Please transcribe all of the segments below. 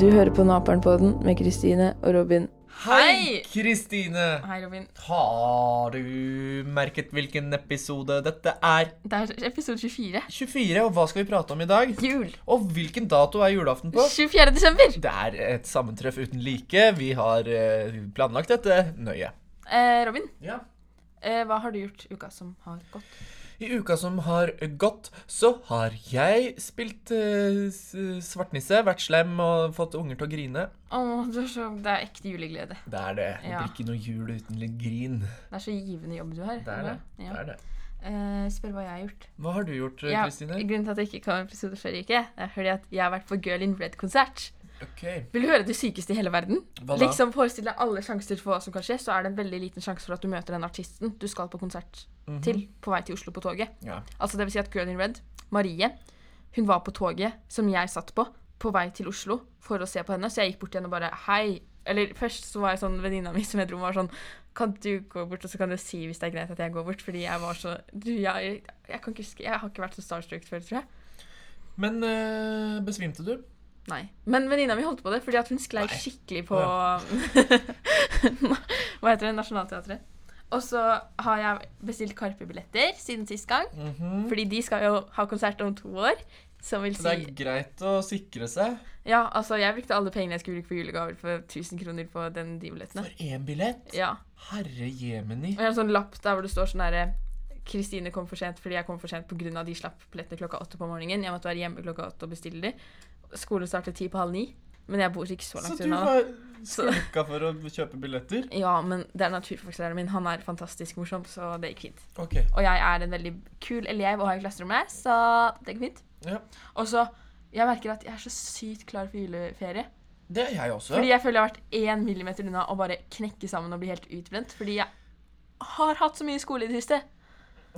Du hører på Naperen-podden med Kristine og Robin. Hei, Kristine! Hei, Robin. Har du merket hvilken episode dette er? Det er episode 24. 24, og hva skal vi prate om i dag? Jul. Og hvilken dato er julaften på? 24. desember. Det er et sammentreff uten like. Vi har eh, planlagt dette nøye. Eh, Robin, Ja. eh, hva har du gjort i uka som har gått? I uka som har gått, så har jeg spilt uh, svartnisse, vært slem og fått unger til å grine. Åh, det er, så, det er ekte juleglede. Det er det. Det Ja. blir ikke noe jul uten litt grin. Det er så givende jobb du har. Det er det. Ja. det, er det. Uh, spør hva jeg har gjort. Hva har du gjort, Kristine? Ja, grunnen til at jeg ikke kom med episode før uke, er fordi at jeg har vært på Girl in Red-konsert. Ok. Vil du høre det sykeste i hele verden? Liksom Forestill deg alle sjanser for hva som kan skje, så er det en veldig liten sjanse for at du møter den artisten du skal på konsert Mhm. til på vei til Oslo på toget. Ja. Altså det vil si at Girl in Red, Marie, hun var på toget som jeg satt på, på vei til Oslo for å se på henne, så jeg gikk bort til henne og bare hei. Eller først så var jeg sånn venninna mi som jeg dro var sånn Kan du gå bort, og så kan du si hvis det er greit at jeg går bort? Fordi jeg var så Du, jeg, jeg kan ikke huske Jeg har ikke vært så starstruck før, tror jeg. Men øh, besvimte du? Nei. Men venninna mi holdt på det fordi at hun sklei Nei. skikkelig på Hva heter det? Nationaltheatret. Og så har jeg bestilt Karpe-billetter siden sist gang. Mhm. Fordi de skal jo ha konsert om to år. Som vil Så det er greit å sikre seg. Ja, altså, jeg brukte alle pengene jeg skulle bruke på julegaver for 1000 kroner på den, de billettene. For én billett? Ja. Herre jemeni. Og jeg har en sånn lapp der hvor det står sånn herre Kristine kom for sent fordi jeg kom for sent pga. de slapp billettene klokka åtte på morgenen. Jeg måtte være hjemme klokka åtte og bestille de. Skolen startet ti på halv ni. Men jeg bor ikke så langt unna. Så du var skulka for å kjøpe billetter? Ja, men det er naturfagslæreren min. Han er fantastisk morsom, så det gikk fint. Okay. Og jeg er en veldig kul elev å ha i klasserommet, så det gikk fint. Ja. Og så Jeg merker at jeg er så sykt klar for juleferie. Det er jeg også. Fordi jeg føler jeg har vært én millimeter unna å bare knekke sammen og bli helt utbrent. Fordi jeg har hatt så mye skole i det siste.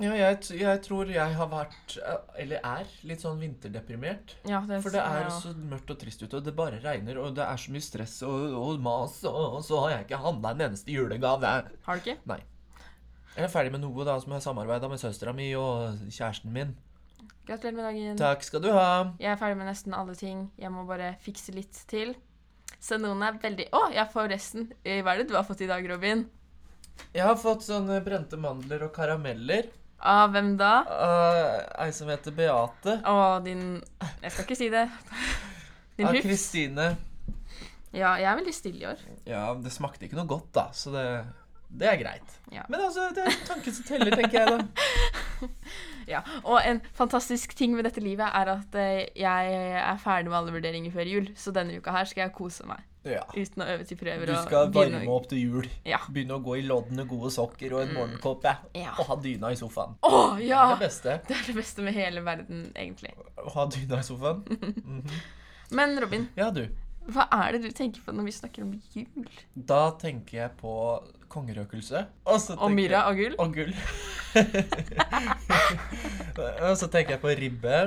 Ja, jeg, jeg tror jeg har vært, eh, eller er, litt sånn vinterdeprimert. Ja, det For det er ja. så mørkt og trist ute, og det bare regner, og det er så mye stress og, og mas, og, så har jeg ikke handla en eneste julegave. Har du ikke? Nei. Jeg er ferdig med noe da som jeg har samarbeida med søstera mi og kjæresten min. Gratulerer med dagen. Takk skal du ha. Jeg er ferdig med nesten alle ting. Jeg må bare fikse litt til. Så noen er veldig Å, jeg får resten. Eh, Hva er det du har fått i dag, Robin? Jeg har fått sånne brente mandler og karameller Av hvem da? Uh, ei som heter Beate. Å, din Jeg skal ikke si det. Din Av. Kristine. Ja, jeg er veldig stille i år. Ja, det smakte ikke noe godt, da, så det, det er greit. Ja. Men altså, det er tanken som teller, tenker jeg da. Ja, Og en fantastisk ting med dette livet er at eh, jeg er ferdig med alle vurderinger før jul, så denne uka her skal jeg kose meg Ja. uten å øve til prøver. Du skal varme opp til jul. Ja. Begynne å gå i loddene gode sokker og en morgenkåpe. Ja. Og ha dyna i sofaen. Å, Det er det beste. Det er det beste med hele verden, egentlig. Å ha dyna i sofaen. Mhm. Men Robin, Ja, du. Hva er det du tenker på når vi snakker om jul? Da tenker jeg på kongerøkelse. Og så Og myra og gull? Og gull. og så tenker jeg på ribbe.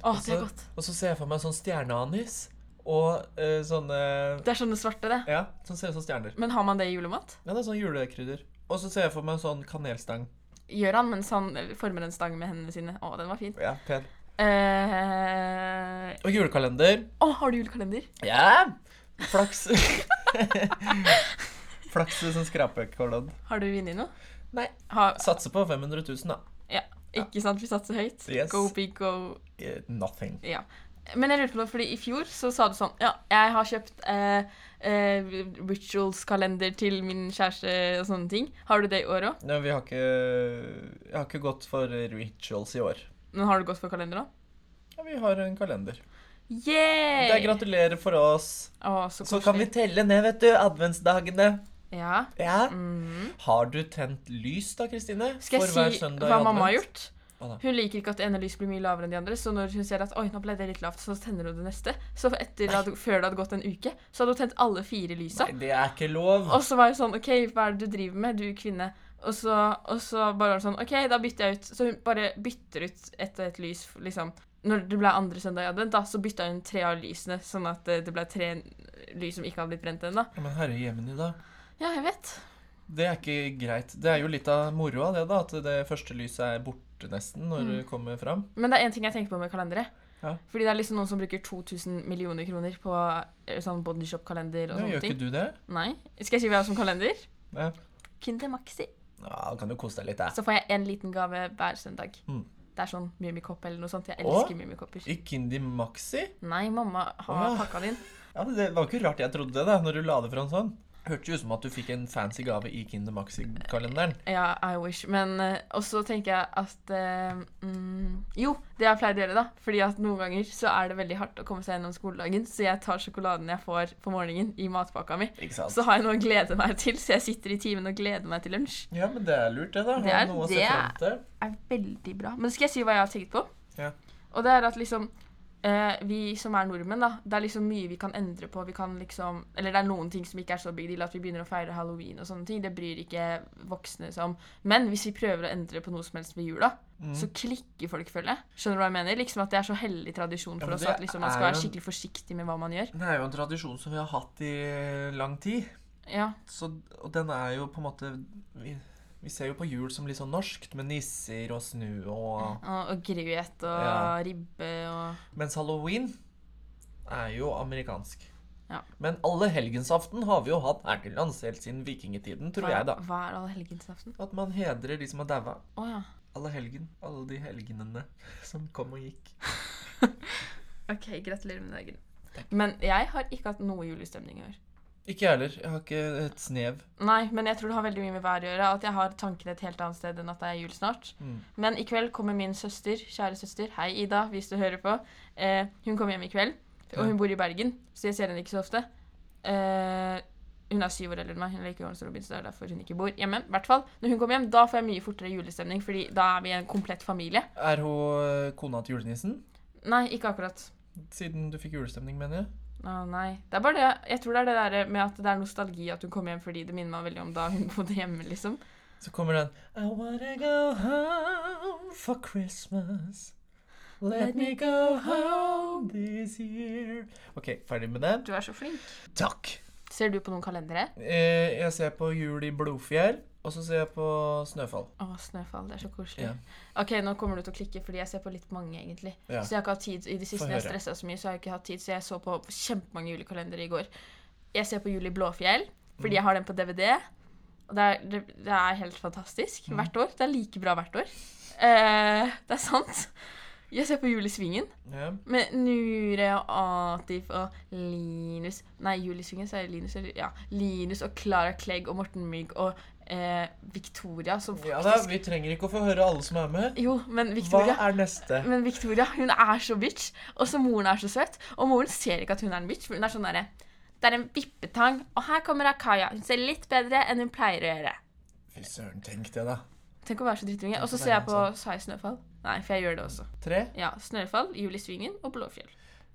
Å, det er godt. Og så ser jeg for meg sånn stjerneanis. Og uh, sånne Det er sånne svarte, det. Ja, som ser ut som stjerner. Men har man det i julemat? Ja, det er sånn julekrydder. Og så ser jeg for meg sånn kanelstang. Gjør han mens han former en stang med hendene sine? Å, den var fin. Ja, pen. Eh... Og julekalender. Å, har du julekalender? Ja! Flaks. Flaks som skrapekolonn. Har du vunnet noe? Nei. Ha... Satser på 500 000, da. Ja, ikke sant? Vi satser høyt. Yes. Go big, go uh, Nothing. Ja. Men jeg lurte på noe, fordi i fjor så sa du sånn Ja, jeg har kjøpt eh, eh, rituals-kalender til min kjæreste og sånne ting. Har du det i år òg? Nei, vi har ikke Jeg har ikke gått for rituals i år. Men har du gått for kalender òg? Ja, vi har en kalender. Yay! Det er gratulerer for oss. Å, så Så kan vi telle ned, vet du. Adventsdagene. Ja. Ja. Mhm. Har du tent lys da, Kristine? Skal jeg si hva mamma har gjort? Hun liker ikke at det ene lys blir mye lavere enn de andre, så når hun ser at oi, nå ble det litt lavt, så tenner hun det neste. Så etter hadde, før det hadde gått en uke, så hadde hun tent alle fire lysa. Nei, det er ikke lov. Og så var jeg sånn OK, hva er det du driver med, du kvinne? Og så, og så bare var det sånn OK, da bytter jeg ut. Så hun bare bytter ut ett og ett lys, liksom. Når det ble andre søndag i advent, da, så bytta hun tre av lysene, sånn at det, ble tre lys som ikke hadde blitt brent ennå. Ja, Men herre jemini, da. Ja, jeg vet. Det er ikke greit. Det er jo litt av moroa, det, da. At det første lyset er borte nesten når Mm. det kommer fram. Men det er én ting jeg tenker på med kalendere. Ja. Fordi det er liksom noen som bruker 2000 millioner kroner på eh, sånn bodyshop-kalender og sånne gjør ting. ikke du det? Nei. Skal jeg si hva jeg har som kalender? Ja. Kinder Maxi. Ja, kan du kose deg litt, da. Så får jeg en liten gave hver søndag. Mm. Det er sånn Mummikopp eller noe sånt. Jeg elsker Mummikopper. I Kindy Maxi? Nei, mamma har ja. pakka den inn. Ja, Det var ikke rart jeg trodde det, da, når du la det fram sånn. Hørtes ut som at du fikk en fancy gave i Kinder Maxi-kalenderen. Ja, I wish. Men uh, også tenker jeg at uh, mm, Jo, det jeg pleier å gjøre, da. Fordi at noen ganger så er det veldig hardt å komme seg gjennom skoledagen, så jeg tar sjokoladen jeg får på morgenen, i matpakka mi. Ikke sant? Så har jeg noe å glede meg til, så jeg sitter i timen og gleder meg til lunsj. Ja, men det er lurt, det, da. Det er- det er veldig bra. Men skal jeg si hva jeg har tenkt på? Ja. Og det er at liksom eh, Vi som er nordmenn, da, det er liksom mye vi kan endre på. Vi kan liksom Eller det er noen ting som ikke er så big deal. At vi begynner å feire halloween og sånne ting. Det bryr ikke voksne seg om. Men hvis vi prøver å endre på noe som helst ved jula, Mm. så klikker folk, føler jeg. Skjønner du hva jeg mener? Liksom At det er så hellig tradisjon for ja, oss at liksom man skal være skikkelig forsiktig med hva man gjør. Det er jo en tradisjon som vi har hatt i lang tid. Ja. Så, og den er jo på en måte vi, ser jo på jul som litt sånn norskt, med nisser og snø og Og, og grøt og Ja. ribbe og Mens halloween er jo amerikansk. Ja. Men allehelgensaften har vi jo hatt her til lands helt siden vikingtiden, tror hva, jeg, da. hva er allehelgensaften? At man hedrer de som har daua. Oh, ja. Alle helgen. Alle de helgenene som kom og gikk. OK, gratulerer med dagen. Men jeg har ikke hatt noe julestemning i år. Ikke jeg heller. Jeg har ikke et snev. Nei, men jeg tror det har veldig mye med været å gjøre. At jeg har tankene et helt annet sted enn at det er jul snart. Mm. Men i kveld kommer min søster, kjære søster, hei Ida, hvis du hører på. Eh, hun kommer hjem i kveld, og hun bor i Bergen, så jeg ser henne ikke så ofte. Eh, hun er syv år eldre enn meg, hun liker Johannes Robin, så det er derfor hun ikke bor hjemme. Hvert fall, Når hun kommer hjem, da får jeg mye fortere julestemning, fordi da er vi en komplett familie. Er hun eh, kona til julenissen? Nei, ikke akkurat. Siden du fikk julestemning, mener jeg. Å nei. Det er bare det Jeg tror det er det der med at det er nostalgi at hun kommer hjem fordi det minner meg veldig om da hun bodde hjemme, liksom. Så kommer den I wanna go home for Christmas. Let me go home this year. OK, ferdig med den. Du er så flink. Takk. Ser du på noen kalendere? Eh, jeg ser på Jul i Blodfjell, og så ser jeg på Snøfall. Å, Snøfall. Det er så koselig. Ja. Ok, nå kommer du til å klikke, fordi jeg ser på litt mange, egentlig. Ja. Så jeg har ikke hatt tid. I det siste jeg stressa så mye, så har jeg ikke hatt tid, så jeg så på kjempemange julekalendere i går. Jeg ser på Jul i Blåfjell, fordi Mm. jeg har den på DVD. Og det er, det, det er helt fantastisk Mm. hvert år. Det er like bra hvert år. Eh, det er sant. Jeg ser på Jul i Svingen. Ja. Med Nure og Atif og Linus Nei, Jul i Svingen, så er det Linus. Ja, Linus og Clara Klegg og Morten Mygg og eh, Victoria, som ja faktisk da, vi trenger ikke å få høre alle som er med. Jo, men Hva Victoria er neste? men Victoria, hun er så bitch. Og så moren er så søt. Og moren ser ikke at hun er en bitch, for hun er sånn derre Det er en vippetang, og her kommer Akaya. Hun ser litt bedre enn hun pleier å gjøre. Fy søren, tenk det, da. Tenk å være så drittunge. Og så ser jeg på Sai Snøfall. Nei, for jeg gjør det også. Tre. Ja, Snøfall, Jul i Svingen og Blåfjell.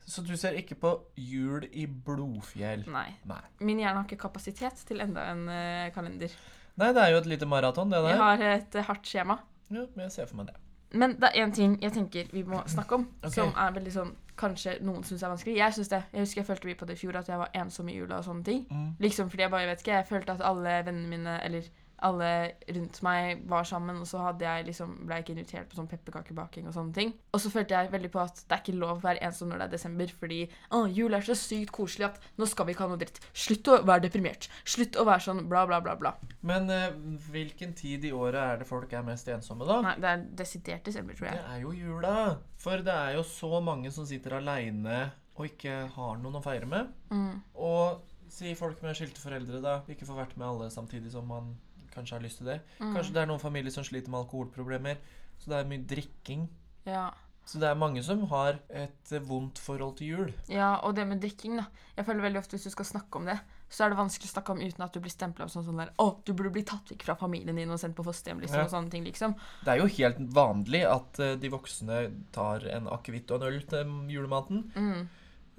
Så du ser ikke på Jul i Blodfjell? Nei. Nei. Min hjerne har ikke kapasitet til enda en uh, kalender. Nei, det er jo et lite maraton, det der. Vi har et eh, hardt skjema. Ja, men jeg ser for meg det. Men det er én ting jeg tenker vi må snakke om, okay. som er veldig sånn Kanskje noen syns er vanskelig. Jeg synes det. Jeg husker jeg følte mye på det i fjor, at jeg var ensom i jula og sånne ting. Mm. Liksom fordi jeg bare, jeg vet ikke, jeg følte at alle vennene mine, eller alle rundt meg var sammen, og så hadde jeg liksom, ble jeg ikke invitert på sånn pepperkakebaking og sånne ting. Og så følte jeg veldig på at det er ikke lov å være ensom når det er desember, fordi å, jul er så sykt koselig at nå skal vi ikke ha noe dritt. Slutt å være deprimert. Slutt å være sånn bla, bla, bla, bla. Men eh, hvilken tid i året er det folk er mest ensomme, da? Nei, det er desidert desember, tror jeg. Det er jo jula. For det er jo så mange som sitter aleine og ikke har noen å feire med. Mm. Og si folk med skilte foreldre, da. Ikke får vært med alle samtidig som man kanskje har lyst til det. Mm. Kanskje det er noen familier som sliter med alkoholproblemer. Så det er mye drikking. Ja. Så det er mange som har et eh, vondt forhold til jul. ja, og det med drikking, da. Jeg føler veldig ofte hvis du skal snakke om det, så er det vanskelig å snakke om uten at du blir stempla som sånn der Å, du burde bli tatt vekk fra familien din og sendt på fosterhjem, liksom, Ja. og sånne ting, liksom. Det er jo helt vanlig at uh, de voksne tar en akevitt og en øl til julematen. Mm.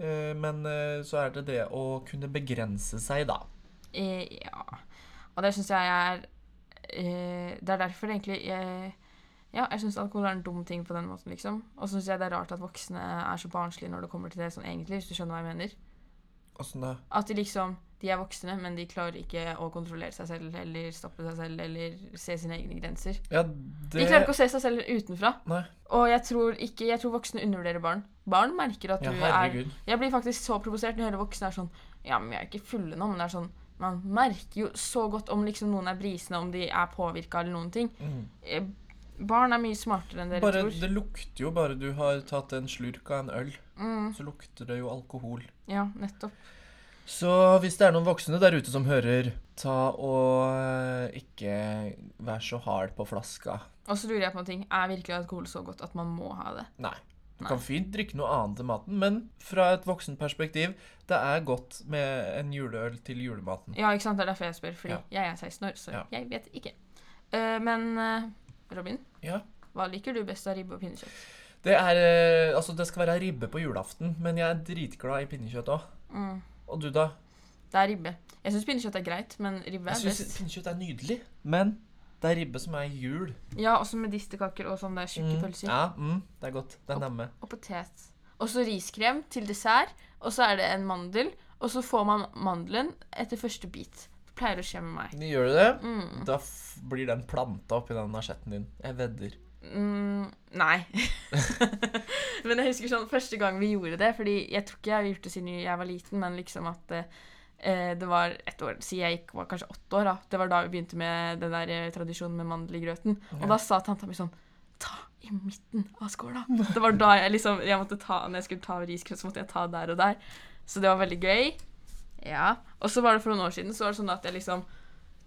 Uh, Men uh, så er det det å kunne begrense seg, da. Eh, ja. Og det syns jeg er eh, Det er derfor egentlig jeg, Ja, jeg syns alkohol er en dum ting på den måten, liksom. Og så syns jeg det er rart at voksne er så barnslige når det kommer til det sånn egentlig, hvis du skjønner hva jeg mener. Åssen da? At de liksom de er voksne, men de klarer ikke å kontrollere seg selv eller stoppe seg selv eller se sine egne grenser. Ja, De klarer ikke å se seg selv utenfra. Nei. Og jeg tror ikke, jeg tror voksne undervurderer barn. Barn merker at Ja, du er. Jeg blir faktisk så provosert når jeg hører voksne er sånn Ja, men vi er ikke fulle nå, men det er sånn Man merker jo så godt om liksom noen er brisende, om de er påvirka eller noen ting. Mm. Eh, Barn er mye smartere enn dere Bare, tror. det lukter jo bare du har tatt en slurk av en øl, Mm, så lukter det jo alkohol. ja, nettopp. Så hvis det er noen voksne der ute som hører, ta og eh, ikke vær så hard på flaska. Og så lurer jeg på en ting. Er virkelig alkohol så godt at man må ha det? Nei. Du Nei. kan fint drikke noe annet enn maten, men fra et voksenperspektiv, det er godt med en juleøl til julematen. Ja, ikke sant? Det er derfor jeg spør, fordi Ja. jeg er 16 år, så Ja. jeg vet ikke. Uh, men uh, Robin, Ja. hva liker du best av ribbe og pinnekjøtt? Det er uh, Altså, det skal være ribbe på julaften, men jeg er dritglad i pinnekjøtt òg. Mm, Og du, da? det er ribbe. Jeg syns pinnekjøtt er greit, men ribbe Jeg er syns best. pinnekjøtt er nydelig, men det er ribbe som er jul. Ja, også med medisterkaker og sånne tjukke Mm. pølser. Ja, mm, det er godt. Det er nemme. Og, Og potet. Og så riskrem til dessert. Og så er det en mandel. Og så får man mandelen etter første bit. Det pleier å skje med meg. Gjør du det? Mm. Da blir den planta oppi den asjetten din. Jeg vedder. Mm, nei. men jeg husker sånn første gang vi gjorde det, fordi jeg tror ikke jeg har gjort det siden jeg var liten, men liksom at eh, det var et år siden jeg gikk, var kanskje åtte år, da. Det var da vi begynte med den der eh, tradisjonen med mandel i grøten. Og da sa tanta mi sånn Ta i midten av skåla. Det var da jeg liksom jeg måtte ta, Når jeg skulle ta riskrem, så måtte jeg ta der og der. Så det var veldig gøy. Ja. Og så var det for noen år siden så var det sånn at jeg liksom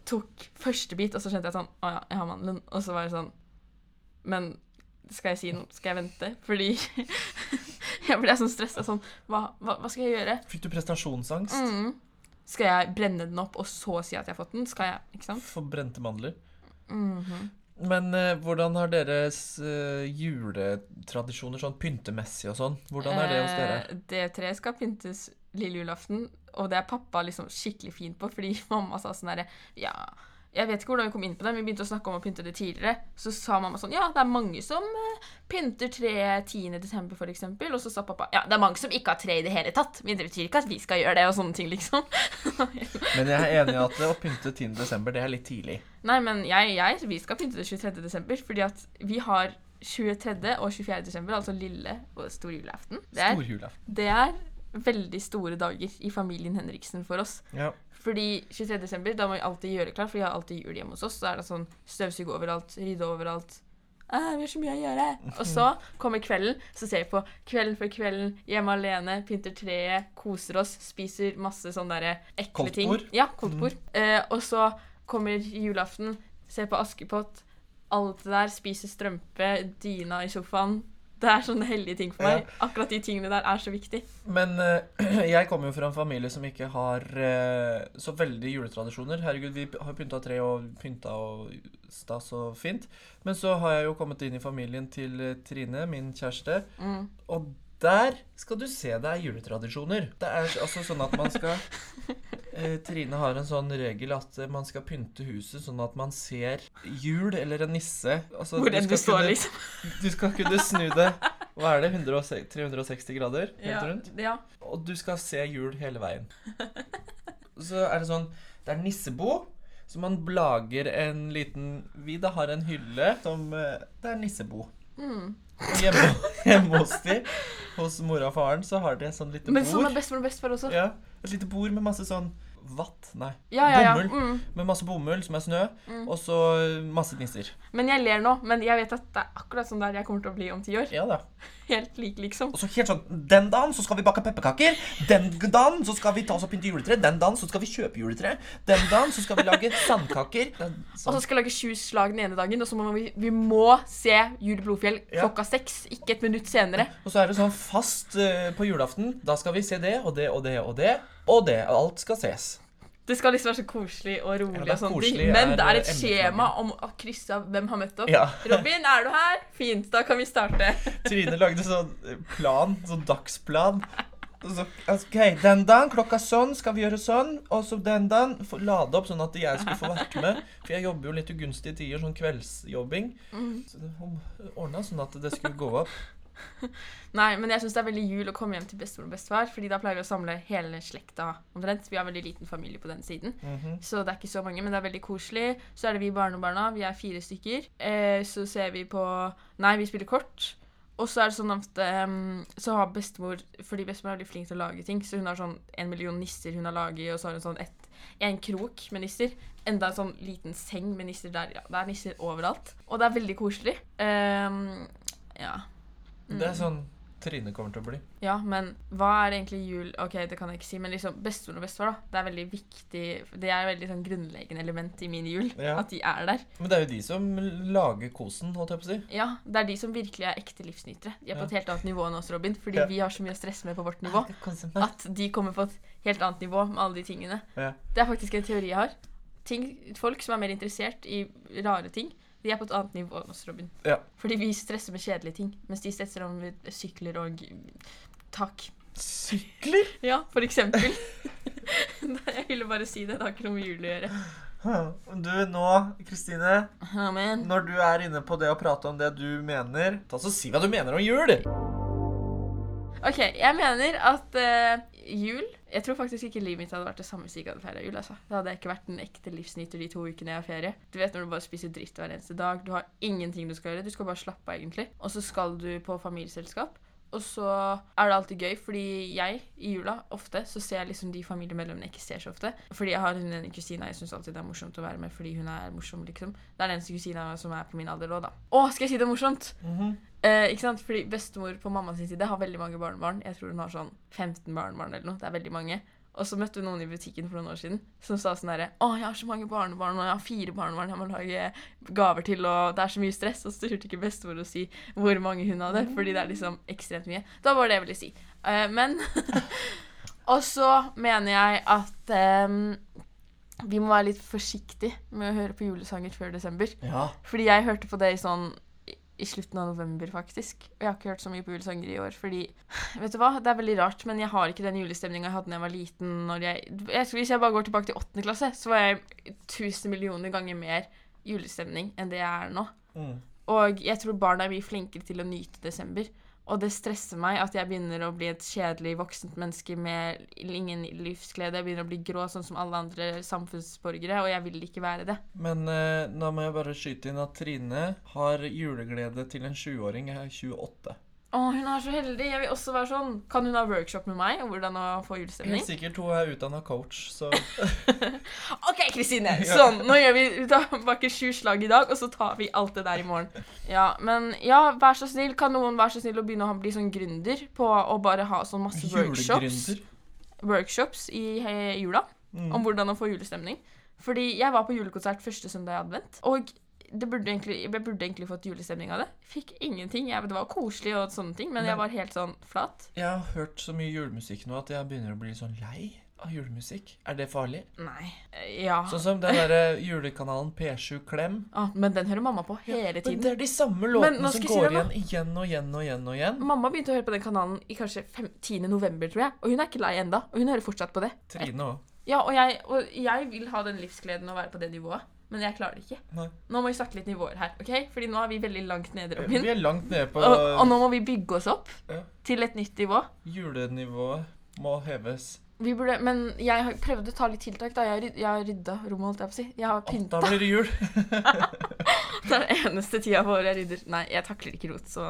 tok første bit, og så skjønte jeg sånn Å ja, jeg har mandelen. Og så var det sånn Men skal jeg si noe? Skal jeg vente? Fordi jeg ble sånn stressa sånn hva, hva, hva skal jeg gjøre? Fikk du prestasjonsangst? Mm. Skal jeg brenne den opp og så si at jeg har fått den? Skal jeg Ikke sant? For brente mandler. Mhm. Men eh, hvordan har deres eh, juletradisjoner sånn pyntemessig og sånn? Hvordan er det hos dere? Eh, det treet skal pyntes lille julaften, og det er pappa liksom skikkelig fin på, fordi mamma sa sånn herre Ja, jeg vet ikke hvordan vi kom inn på det, men vi begynte å snakke om å pynte det tidligere. Så sa mamma sånn Ja, det er mange som eh, pynter tre 10. desember, for eksempel. Og så sa pappa Ja, det er mange som ikke har tre i det hele tatt. Men det betyr ikke at vi skal gjøre det, og sånne ting, liksom. Men jeg er enig i at å pynte 10. desember, det er litt tidlig. Nei, men jeg, jeg vi skal pynte det 23. desember, fordi at vi har 23. og 24. desember, altså lille og stor julaften. Det er, det er veldig store dager i familien Henriksen for oss. Ja. Fordi 23. desember, da må vi alltid gjøre klart, for vi har alltid jul hjemme hos oss. Så er det sånn støvsuge overalt, rydde overalt. Ah, vi har så mye å gjøre. Og så kommer kvelden, så ser vi på Kvelden for kvelden, hjemme alene, pynter treet, koser oss, spiser masse sånne der ekle ting. Koldtbord? Ja, koldtbord. Eh, og så kommer julaften, ser på Askepott, alt det der, spiser strømpe, dyna i sofaen. Det er sånne hellige ting for meg. Akkurat de tingene der er så viktig. Men uh, jeg kommer jo fra en familie som ikke har uh, så veldig juletradisjoner. Herregud, vi har pynta tre og pynta og stas og fint. Men så har jeg jo kommet inn i familien til eh, Trine, min kjæreste. Mm. Og der skal du se det er juletradisjoner. Det er altså sånn at man skal Trine har en sånn regel at eh, man skal pynte huset sånn at man ser jul eller en nisse. Altså, Hvor enn du skal står, kunne- liksom. Du skal kunne snu det Hva er det? 160, 360 grader? Helt Ja, ja. Og du skal se jul hele veien. Så er det sånn Det er nissebo. Så man lager en liten Vi da har en hylle som eh, Det er nissebo. Mm. Og hjemme, hjemme hos de, hos mora og faren, så har de et sånn lite Men sånn er bord. bestemor og bestefar også. Ja, et lite bord med masse sånn vatt Nei. Ja, ja, ja. Bomull. Mm. Med masse bomull som er snø, Mm. og så masse nisser. Men jeg ler nå. Men jeg vet at det er akkurat sånn der jeg kommer til å bli om ti år. Ja da. Helt lik, liksom. Og så helt sånn Den dagen så skal vi bake pepperkaker. Den dagen så skal vi ta oss og pynte juletre. Den dagen så skal vi kjøpe juletre. Den dagen så skal vi lage sandkaker. Er Og så skal vi lage sju slag den ene dagen, og så må vi, vi må se Jul Blodfjell Ja. klokka seks, ikke et minutt senere. Og så er det sånn fast uh, på julaften. Da skal vi se det og det og det og det. Og det. Alt skal ses. Det skal liksom være så koselig og rolig, Ja, og koselig, ting. Men det er et skjema om å krysse av hvem har møtt opp. Ja. Robin, er du her? Fint, da kan vi starte. Trine lagde sånn eh, plan, sånn dagsplan. Så, ok, Den dagen klokka sånn skal vi gjøre sånn, og så den dagen lade opp sånn at jeg skulle få vært med. For jeg jobber jo litt ugunstige tider, sånn kveldsjobbing. Mm. Så hun ordna sånn at det skulle gå opp. Nei, men jeg syns det er veldig jul å komme hjem til bestemor og bestefar, fordi da pleier vi å samle hele slekta omtrent. Vi har veldig liten familie på den siden. Mhm. Så det er ikke så mange, men det er veldig koselig. Så er det vi barnebarna. Vi er fire stykker. Eh, så ser vi på Nei, vi spiller kort. Og så er det sånn at um, Så har bestemor Fordi bestemor er veldig flink til å lage ting, så hun har sånn en million nisser hun har laget, og så har hun sånn ett en krok med nisser. Enda en sånn liten seng med nisser der. Ja, det er nisser overalt. Og det er veldig koselig. Um, ja. Det er sånn Trine kommer til å bli. Ja, men hva er egentlig jul Ok, det kan jeg ikke si, men liksom bestemor og bestefar, da. Det er veldig viktig Det er et veldig sånn grunnleggende element i min jul. Ja. At de er der. Men det er jo de som lager kosen, holdt jeg på å si. Ja, det er de som virkelig er ekte livsnytere. De er på et helt annet nivå enn oss, Robin. Fordi Ja. vi har så mye å stresse med på vårt nivå. At de kommer på et helt annet nivå med alle de tingene. Ja. Det er faktisk en teori jeg har. Ting, folk som er mer interessert i rare ting, de er på et annet nivå enn oss, Robin. Ja. Fordi vi stresser med kjedelige ting, mens de stresser om sykler og takk. Sykler? Ja, for eksempel. jeg ville bare si det. Det har ikke noe med jul å gjøre. Du, nå, Kristine, Amen. når du er inne på det å prate om det du mener Ta så Si hva du mener om jul! Ok, jeg mener at eh, jul Jeg tror faktisk ikke livet mitt hadde vært det samme hvis jeg hadde feira jul. altså. Da hadde ikke vært en ekte livsnyter de to ukene jeg har ferie. Du vet når du bare spiser dritt hver eneste dag. Du har ingenting du skal gjøre. Du skal bare slappe av, egentlig. Og så skal du på familieselskap. Og så er det alltid gøy, fordi jeg i jula ofte så ser jeg liksom de familiemedlemmene jeg ikke ser så ofte. Fordi jeg har hun ene kusina jeg syns alltid det er morsomt å være med fordi hun er morsom, liksom. Det er den eneste kusina som er på min alder òg, da. Å, skal jeg si det morsomt? Mhm. Eh, ikke sant? Fordi bestemor på mammas side har veldig mange barnebarn. Jeg tror hun har sånn 15 barnebarn eller noe. Det er veldig mange. Og så møtte vi noen i butikken for noen år siden som sa sånn herre Å, jeg har så mange barnebarn, og jeg har fire barnebarn jeg må lage gaver til, og det er så mye stress. Og så turte ikke bestemor å si hvor mange hun hadde, fordi det er liksom ekstremt mye. Da var det jeg ville si. Uh, men Og så mener jeg at um, vi må være litt forsiktige med å høre på julesanger før desember. Ja. Fordi jeg hørte på det i sånn i- slutten av november, faktisk. Og jeg har ikke hørt så mye på julesanger i år, fordi Vet du hva, det er veldig rart, men jeg har ikke den julestemninga jeg hadde da jeg var liten. Når jeg, jeg, hvis jeg bare går tilbake til åttende klasse, så var jeg tusen millioner ganger mer julestemning enn det jeg er nå. Mm. Og jeg tror barna er mye flinkere til å nyte desember. Og det stresser meg at jeg begynner å bli et kjedelig voksent menneske med ingen livsglede. Jeg begynner å bli grå, sånn som alle andre samfunnsborgere, og jeg vil ikke være det. Men eh, nå må jeg bare skyte inn at Trine har juleglede til en 20-åring. Jeg er 28. Å, hun er så heldig. Jeg vil også være sånn. Kan hun ha workshop med meg om hvordan å få julestemning? Helt sikkert hun er utdanna coach, så OK, Kristine. Sånn, nå gjør vi tilbake sju slag i dag, og så tar vi alt det der i morgen. Ja, men ja, vær så snill. Kan noen være så snill å begynne å bli sånn gründer på å bare ha sånn masse workshops, workshops i jula Mm. om hvordan å få julestemning? Fordi jeg var på julekonsert første søndag i advent, og burde egentlig, jeg burde egentlig fått julestemning av det. Fikk ingenting. Jeg, det var koselig og sånne ting, men Men- jeg var helt sånn flat. Jeg har hørt så mye julemusikk nå at jeg begynner å bli sånn lei av julemusikk. Er det farlig? Nei. Ja. Sånn som den derre julekanalen P7 Klem. Ah, men den hører mamma på hele tiden. Men det er de samme låtene som går igjen igjen og igjen og igjen og igjen. Mamma begynte å høre på den kanalen i kanskje 10. november, tror jeg. Og hun er ikke lei enda, og hun hører fortsatt på det. Trine òg. Ja, og jeg, og jeg vil ha den livsgleden å være på det nivået, men jeg klarer det ikke. Nei. Nå må vi snakke litt nivåer her, ok? Fordi nå er vi veldig langt nede, Vi er langt nede på Og, og nå må vi bygge oss opp Ja. til et nytt nivå. Julenivået må heves. Vi burde, men jeg har prøvd å ta litt tiltak, da. Jeg har, ryd- jeg har rydda rommet, holdt jeg på å si. Jeg har pynta. Da blir det jul. Det er den eneste tida på året jeg rydder. Nei, jeg takler ikke rot, så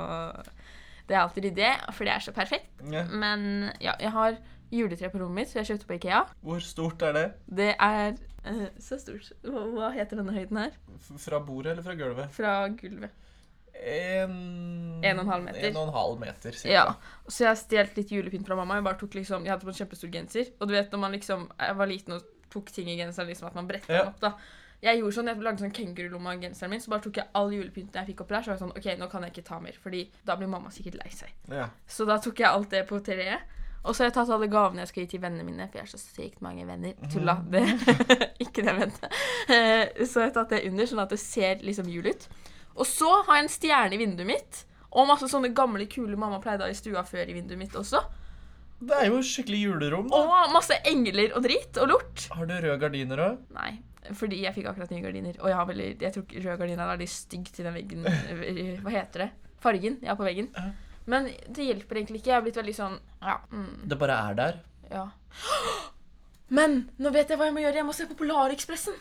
det er alltid ryddig, for det er så perfekt. Ja. Men ja, jeg har juletre på rommet mitt, så jeg kjøpte på Ikea. Hvor stort er det? Det er eh, så stort. Hva, heter denne høyden her? Fra bordet eller fra gulvet? Fra gulvet. En En og en halv meter. En og en halv meter, cirka. Ja. Så jeg har stjålet litt julepynt fra mamma. Jeg bare tok liksom, jeg hadde på en kjempestor genser. Og du vet når man liksom jeg var liten og tok ting i genseren, liksom at man bretta Ja. den opp, da. Jeg gjorde sånn, jeg lagde sånn kengurulomme av genseren min, så bare tok jeg all julepynten jeg fikk oppi der. Så var jeg sånn, ok, nå kan jeg ikke ta mer, fordi da blir mamma sikkert lei seg. Ja. Så da tok jeg alt det på treet. Og så har jeg tatt alle gavene jeg skal gi til vennene mine, for jeg er så sykt mange venner. Tulla. Det, ikke det jeg mente. Eh, Så har jeg tatt det under, sånn at det ser liksom jul ut. Og så har jeg en stjerne i vinduet mitt. Og masse sånne gamle, kule mamma pleide å ha i stua før i vinduet mitt også. Det er jo skikkelig julerom. da. Og masse engler og dritt og lort. Har du røde gardiner òg? Nei, fordi jeg fikk akkurat nye gardiner. Og jeg har veldig, jeg tror ikke røde gardiner er veldig stygg til den veggen. Hva heter det? Fargen jeg har på veggen. Ja. Men det hjelper egentlig ikke. Jeg har blitt veldig sånn Ja. Mm, Det bare er der. ja. Men nå vet jeg hva jeg må gjøre. Jeg må se på Polarekspressen.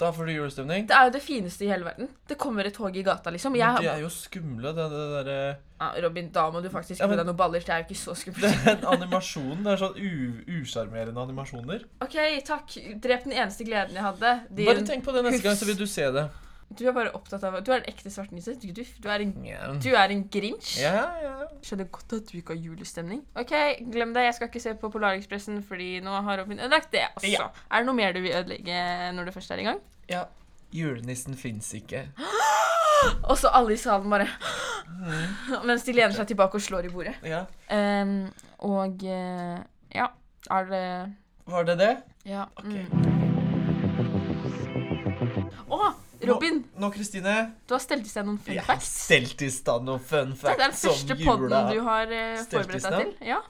Da får du julestemning. Det er jo det fineste i hele verden. Det kommer et tog i gata, liksom. Men de er jo skumle, det, det derre ja, Robin, da må du faktisk Ja, gi men- deg noen baller. Det er jo ikke så skummelt. Den animasjonen. Det er sånn usjarmerende animasjoner. OK, takk. Drep den eneste gleden jeg hadde. Din, Bare tenk på det neste gang, så vil du se det. Du er bare opptatt av Du er en ekte svartnisse. Du, du, du, er en, Ja, du er en grinch. ja. yeah. Skjønner godt at du ikke har julestemning. OK, glem det. Jeg skal ikke se på Polarekspressen, fordi nå har Robin ødelagt det også. Ja. Er det noe mer du vil ødelegge når du først er i gang? ja. Julenissen fins ikke. Og så alle i salen bare Mens de lener seg tilbake og slår i bordet. Ja. Um, og eh, ja. Er det Var det det? Ja. Ok. Mm. Å, Robin! Nå, Kristine. Du har stelt i sted noen fun Jeg har stelt i stand noen fun facts Det er den første podden du har eh, forberedt deg til. Ja,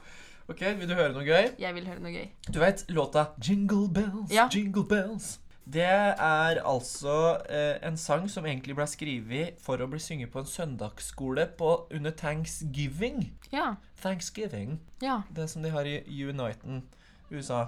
Ok, Vil du høre noe gøy? jeg vil høre noe gøy. Du vet låta 'Jingle Bells'? Ja. Jingle Bells. Det er altså eh, en sang som egentlig ble skrevet for å bli synget på en søndagsskole på, under thanksgiving. Ja. Thanksgiving. Ja. Det som de har i Uniten, USA.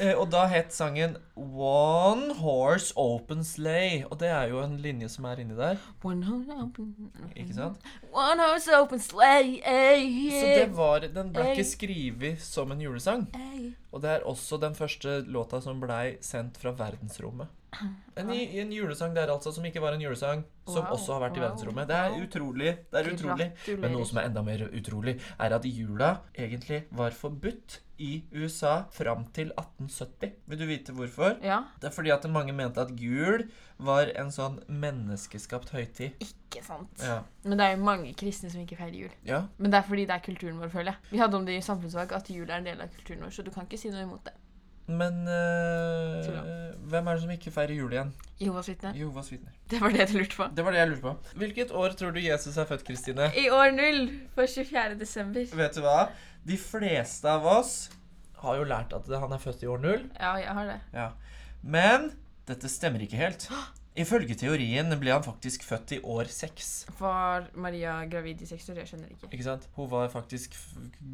Eh, og da het sangen One Horse Open Slay. Og det er jo en linje som er inni der. One horse open Ikke sant? One horse open sleigh. Ay, Så det var, den ble ikke skrevet som en julesang. ay. Og det er også den første låta som blei sendt fra verdensrommet. En, en julesang der altså som ikke var en julesang, som Wow, også har vært i wow, verdensrommet. Det er utrolig. Det er utrolig. Men noe som er enda mer utrolig, er at jula egentlig var forbudt i USA fram til 1870. Vil du vite hvorfor? Ja. Det er fordi at mange mente at jul var en sånn menneskeskapt høytid. Ikke sant. Ja. Men det er jo mange kristne som ikke feirer jul. ja. Men det er fordi det er kulturen vår, føler jeg. Vi hadde om det i samfunnsfag at jul er en del av kulturen vår, så du kan ikke si noe imot det. Men uh, hvem er det som ikke feirer jul igjen? Jehovas vitner. Jehovas vitner. Det var det du lurte på. Det var det jeg lurte på. Hvilket år tror du Jesus er født, Kristine? I år null for 24. desember. Vet du hva? De fleste av oss har jo lært at han er født i år null. Ja, jeg har det. Ja. Men dette stemmer ikke helt. Ifølge teorien ble han faktisk født i år seks. Var Maria gravid i seks år? Jeg skjønner ikke. Ikke sant? Hun var faktisk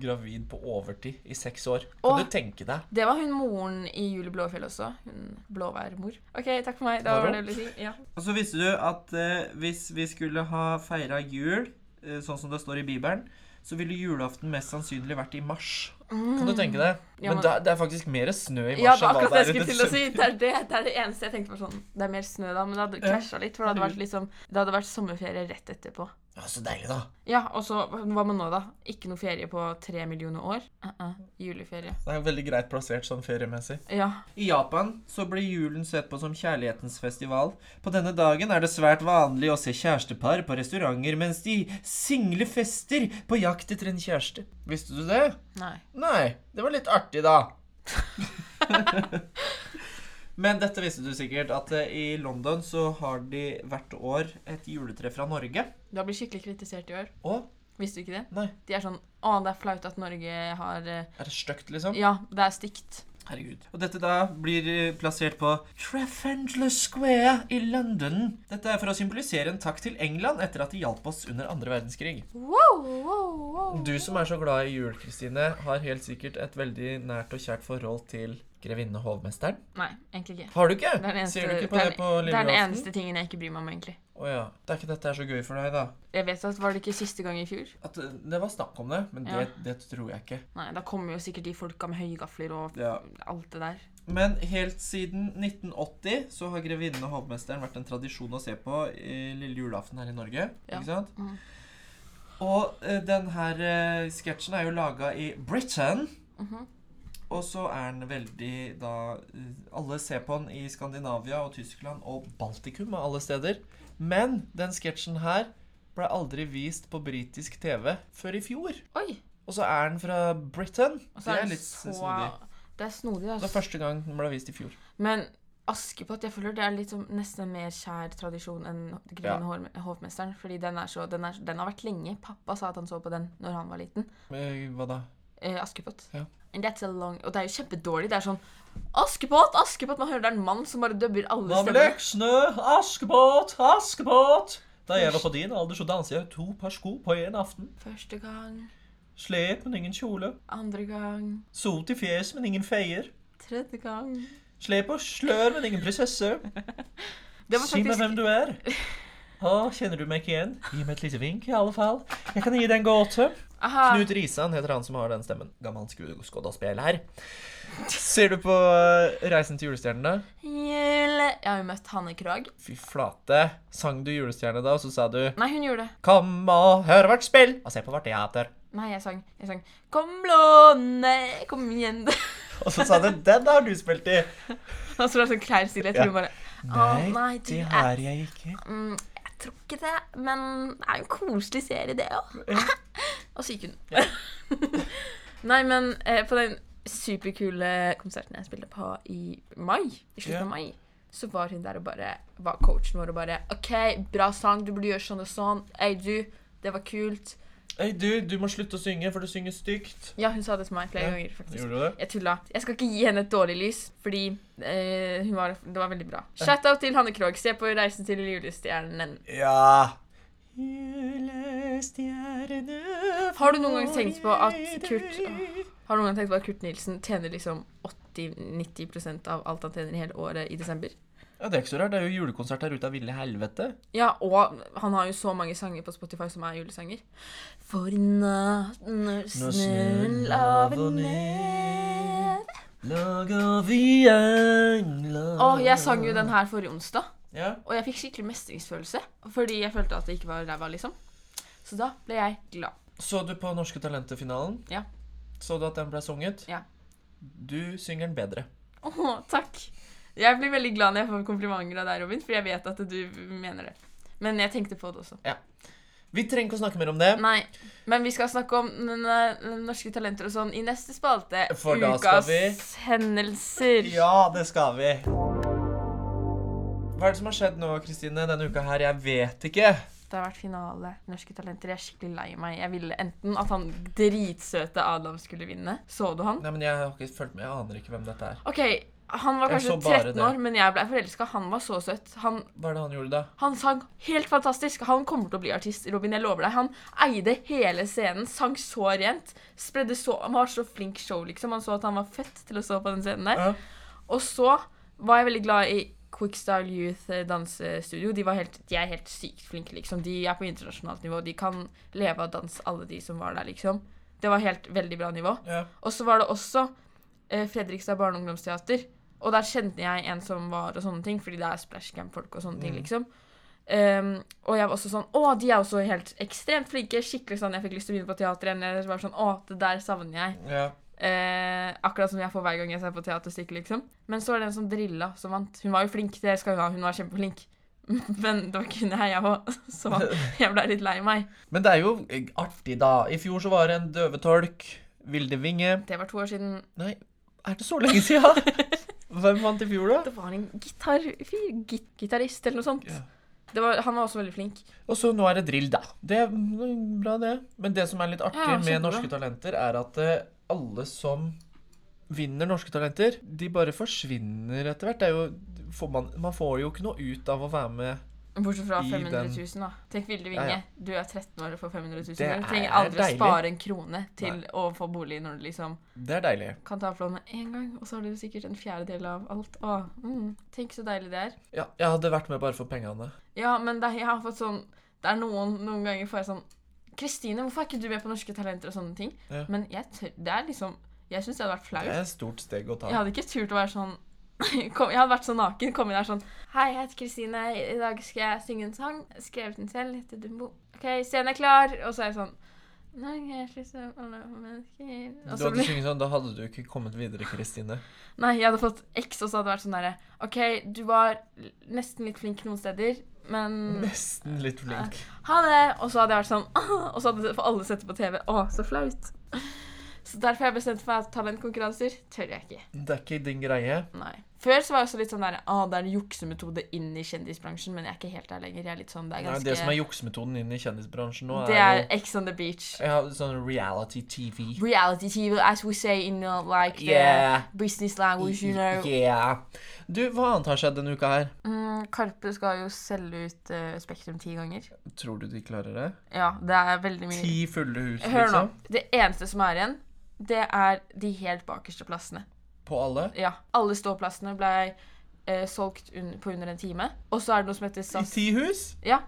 gravid på overtid i seks år. Kan Åh. du tenke deg? Det var hun moren i Julie Blåfjell også. Hun blåværmor. OK, takk for meg. Da Var var det? det jeg ville si. Ja. Og så visste du at eh, hvis vi skulle ha feira jul, eh, sånn som det står i Bibelen, så ville julaften mest sannsynlig vært i mars. Kan du tenke deg? Mm. Ja, men men- det er faktisk mer snø i mars Ja, det er akkurat det jeg skulle til å si. Det er det, det er det eneste jeg tenkte var sånn Det er mer snø da, men det hadde Ja. krasja litt. For det hadde vært liksom Det hadde vært sommerferie rett etterpå. Ja, så deilig, da. Ja, og så hva med nå, da? Ikke noe ferie på tre millioner år? Uh -uh. Juleferie. Det er jo veldig greit plassert sånn feriemessig. Ja. I Japan så blir julen sett på som kjærlighetens festival. På denne dagen er det svært vanlig å se kjærestepar på restauranter mens de single fester på jakt etter en kjæreste. Visste du det? Nei. Nei, det var litt artig, da. Men dette visste du sikkert, at eh, i London så har de hvert år et juletre fra Norge. Du har blitt skikkelig kritisert i år. Og? Visste du ikke det? nei. De er sånn Å, det er flaut at Norge har eh, Er det stygt, liksom? Ja, det er stygt. Herregud. Og dette da blir eh, plassert på Trafendler Square i London. Dette er for å symbolisere en takk til England etter at de hjalp oss under andre verdenskrig. Wow, wow, wow. Du som er så glad i jul, Kristine, har helt sikkert et veldig nært og kjært forhold til grevinne hovmesteren. Nei, egentlig ikke. Har du ikke? Det er den eneste, Sier du ikke på det det, på lille det er den eneste tingen jeg ikke bryr meg om, egentlig. Å ja. Det er ikke dette er så gøy for deg, da. Jeg vet at Var det ikke siste gang i fjor? At det, det var snakk om det, men det, Ja. det tror jeg ikke. Nei, da kommer jo sikkert de folka med høye gafler og Ja. alt det der. Men helt siden 1980 så har grevinnen og hovmesteren vært en tradisjon å se på i lille julaften her i Norge. Ja. Ikke sant? Mm. Og uh, den her eh, sketsjen er jo laga i Britain. Mhm. Og så er den veldig da Alle ser på den i Skandinavia og Tyskland og Baltikum og alle steder. Men den sketsjen her ble aldri vist på britisk TV før i fjor. Oi! Og så er den fra Britain. Det er er litt så snodig. Det er snodig, Det altså. var første gang den ble vist i fjor. Men Askepott jeg føler det er litt som nesten en mer kjær tradisjon enn Grønne ja. hovmesteren. Fordi den, er så, den, er, den har vært lenge. Pappa sa at han så på den når han var liten. Hva da? Eh, Askepott. Ja. And that's a long Og det er jo kjempedårlig. Det er sånn Askepott! Askepott! Man hører det er en mann som bare dubber alle Hva med stemmene. leksene? Askepott, Askepott! Da jeg var på din alder, så danset jeg to par sko på en aften. Første gang, Slep, men ingen kjole. andre gang, Sot i fjes, men ingen feier. tredje gang. Slep og slør, men ingen prinsesse. Det var Si meg faktisk hvem du er. Å, kjenner du meg ikke igjen? Gi meg et lite vink, i alle fall. Jeg kan gi deg en gåte. Aha. Knut Risan heter han som har den stemmen. Gammel skuespiller her. Ser du på uh, Reisen til julestjernene? Jule... Jeg har jo møtt Hanne Krogh. Fy flate. Sang du julestjerne da, og så sa du Nei, hun gjorde det. Kom og hør vårt spill, og se på vårt teater. Nei, jeg sang, jeg sang Kom blåne, kom igjen. Og så sa du den har du spilt i. Og så var det sånn klein tror Ja. hun bare Å, nei, du det har jeg ikke. mm, Jeg tror ikke det, men det er jo en koselig serie, det òg. Ja. Og så gikk hun. nei, men eh, på den superkule konserten jeg spilte på i mai, i slutten av mai, så var hun der og bare var coachen vår og bare OK, bra sang, du burde gjøre sånn og sånn. Hey, du, det var kult. Hei, du, du må slutte å synge, for du synger stygt. Ja, hun sa det til meg flere Ja, ganger, faktisk. Gjorde du det? Jeg tulla. Jeg skal ikke gi henne et dårlig lys, fordi eh, var, det var veldig bra. Shout-out til Hanne Krogh. Se på 'Reisen til julestjernen'. Ja. Julestjerne Har du noen gang tenkt på at Kurt Har du noen gang tenkt på at Kurt Nilsen tjener liksom 80-90% av alt han tjener i hele året i desember? Ja, Det er ikke så rart. Det er jo julekonsert her ute av ville helvete. Ja, og han har jo så mange sanger på Spotify som er julesanger. For natten natt når snøen laver ned Lager vi engler Å, jeg sang jo den her forrige onsdag, Ja. og jeg fikk skikkelig mestringsfølelse. Fordi jeg følte at det ikke var ræva, liksom. Så da ble jeg glad. Så du på Norske Talenter-finalen? Ja. Så du at den ble sunget? Ja. Du synger den bedre. Å, takk. Jeg blir veldig glad når jeg får komplimenter av deg, Robin, for jeg vet at du mener det. Men jeg tenkte på det også. Ja. Vi trenger ikke å snakke mer om det. Nei, men vi skal snakke om norske talenter og sånn i neste spalte. For da skal Ukas vi- hendelser. Ja, det skal vi. Hva er det som har skjedd nå, Kristine, denne uka her? Jeg vet ikke. Det har vært finale Norske Talenter. Jeg er skikkelig lei meg. Jeg ville enten at han dritsøte Adam skulle vinne. Så du han? Nei, men Jeg har ikke fulgt med. Jeg aner ikke hvem dette er. OK, han var kanskje så bare 13 det. år, men jeg ble forelska. Han var så søt. Han, Hva er det han gjorde da? han sang helt fantastisk. Han kommer til å bli artist, Robin. Jeg lover deg. Han eide hele scenen. Sang så rent. Spredde så Han var så flink show, liksom. Han så at han var født til å stå på den scenen der. Ja. Og så var jeg veldig glad i Quickstyle Youth eh, dansestudio. De, var helt, de er helt sykt flinke, liksom. De er på internasjonalt nivå. De kan leve av dans, alle de som var der, liksom. Det var helt veldig bra nivå. Ja. Og så var det også eh, Fredrikstad barne- og ungdomsteater. Og der kjente jeg en som var og sånne ting, fordi det er splashcam-folk og sånne ting, Mm. liksom. Um, og jeg var også sånn Å, de er også helt ekstremt flinke. Skikkelig sånn jeg fikk lyst til å begynne på teater igjen. Jeg var sånn, Å, det der savner jeg. ja. Uh, akkurat som jeg får hver gang jeg ser på teaterstykket, liksom. Men så var det en som drilla, som vant. Hun var jo flink, det skal hun ha. Hun var kjempeflink. Men det var ikke hun jeg òg, så jeg ble litt lei meg. Men det er jo artig, da. I fjor så var det en døvetolk. Vilde Vinge. Det var to år siden. Nei, er det så lenge siden? Hvem vant i fjor, da? Det var en gitarfyr. git, gitarist eller noe sånt. Ja. Det var, han var også veldig flink. Og så nå er det drill, da. Det er bra, det. Men det som er litt artig Ja, med. Norske Talenter, er at eh, alle som vinner Norske Talenter, de bare forsvinner etter hvert. Det er jo får man, man får jo ikke noe ut av å være med Bortsett fra I 500 den- 000, da. Tenk Vilde Ja, Vinge. ja. Du er 13 år og får 500 000. Det Du trenger er aldri å spare en krone til å få bolig når du liksom Det er deilig. kan ta opp lånet én gang, og så har du sikkert en fjerdedel av alt. Å, mm, tenk så deilig det er. Ja, jeg hadde vært med bare for pengene. Ja, men det, jeg har fått sånn Det er noen noen ganger får jeg sånn Kristine, hvorfor er ikke du med på Norske Talenter og sånne ting? Ja. Men jeg tør Det er liksom Jeg syns det hadde vært flaut. Det er et stort steg å ta. Jeg hadde ikke turt å være sånn kom, Jeg hadde vært så naken. Kom inn der sånn Hei, jeg heter Kristine. I dag skal jeg synge en sang. Skrevet den selv. Heter Dumbo. OK, scenen er klar. Og så er jeg sånn alle mennesker Du hadde blir sånn, Da hadde du ikke kommet videre, Kristine. Nei, jeg hadde fått X, og så hadde det vært sånn derre OK, du var nesten litt flink noen steder, men Nesten litt flink. Ha det! Og så hadde jeg vært sånn Og så hadde alle sett det på TV. Å, så flaut. Så derfor har jeg bestemt meg at talentkonkurranser tør jeg ikke. Det er ikke din greie. Nei. Før så var jeg også litt sånn der ah, det er en juksemetode inn i kjendisbransjen, men jeg er ikke helt der lenger. Jeg er litt sånn, Det er Nei, det som er juksemetoden inn i kjendisbransjen nå, Det er er Ex on the beach. ja, sånn reality TV. Reality TV, as we say in uh, like the Yeah. business language, you know. Yeah. Du, hva annet har skjedd denne uka her? Mm, Karpe skal jo selge ut uh, Spektrum ti ganger. Tror du de klarer det? Ja, det er veldig mye. Ti fulle hus, Hør nå. liksom? Det eneste som er igjen, det er de helt bakerste plassene. På alle? Ja, Alle ståplassene ble eh, solgt un på under en time. Og så er det noe som heter I SAS. ti hus? Ja,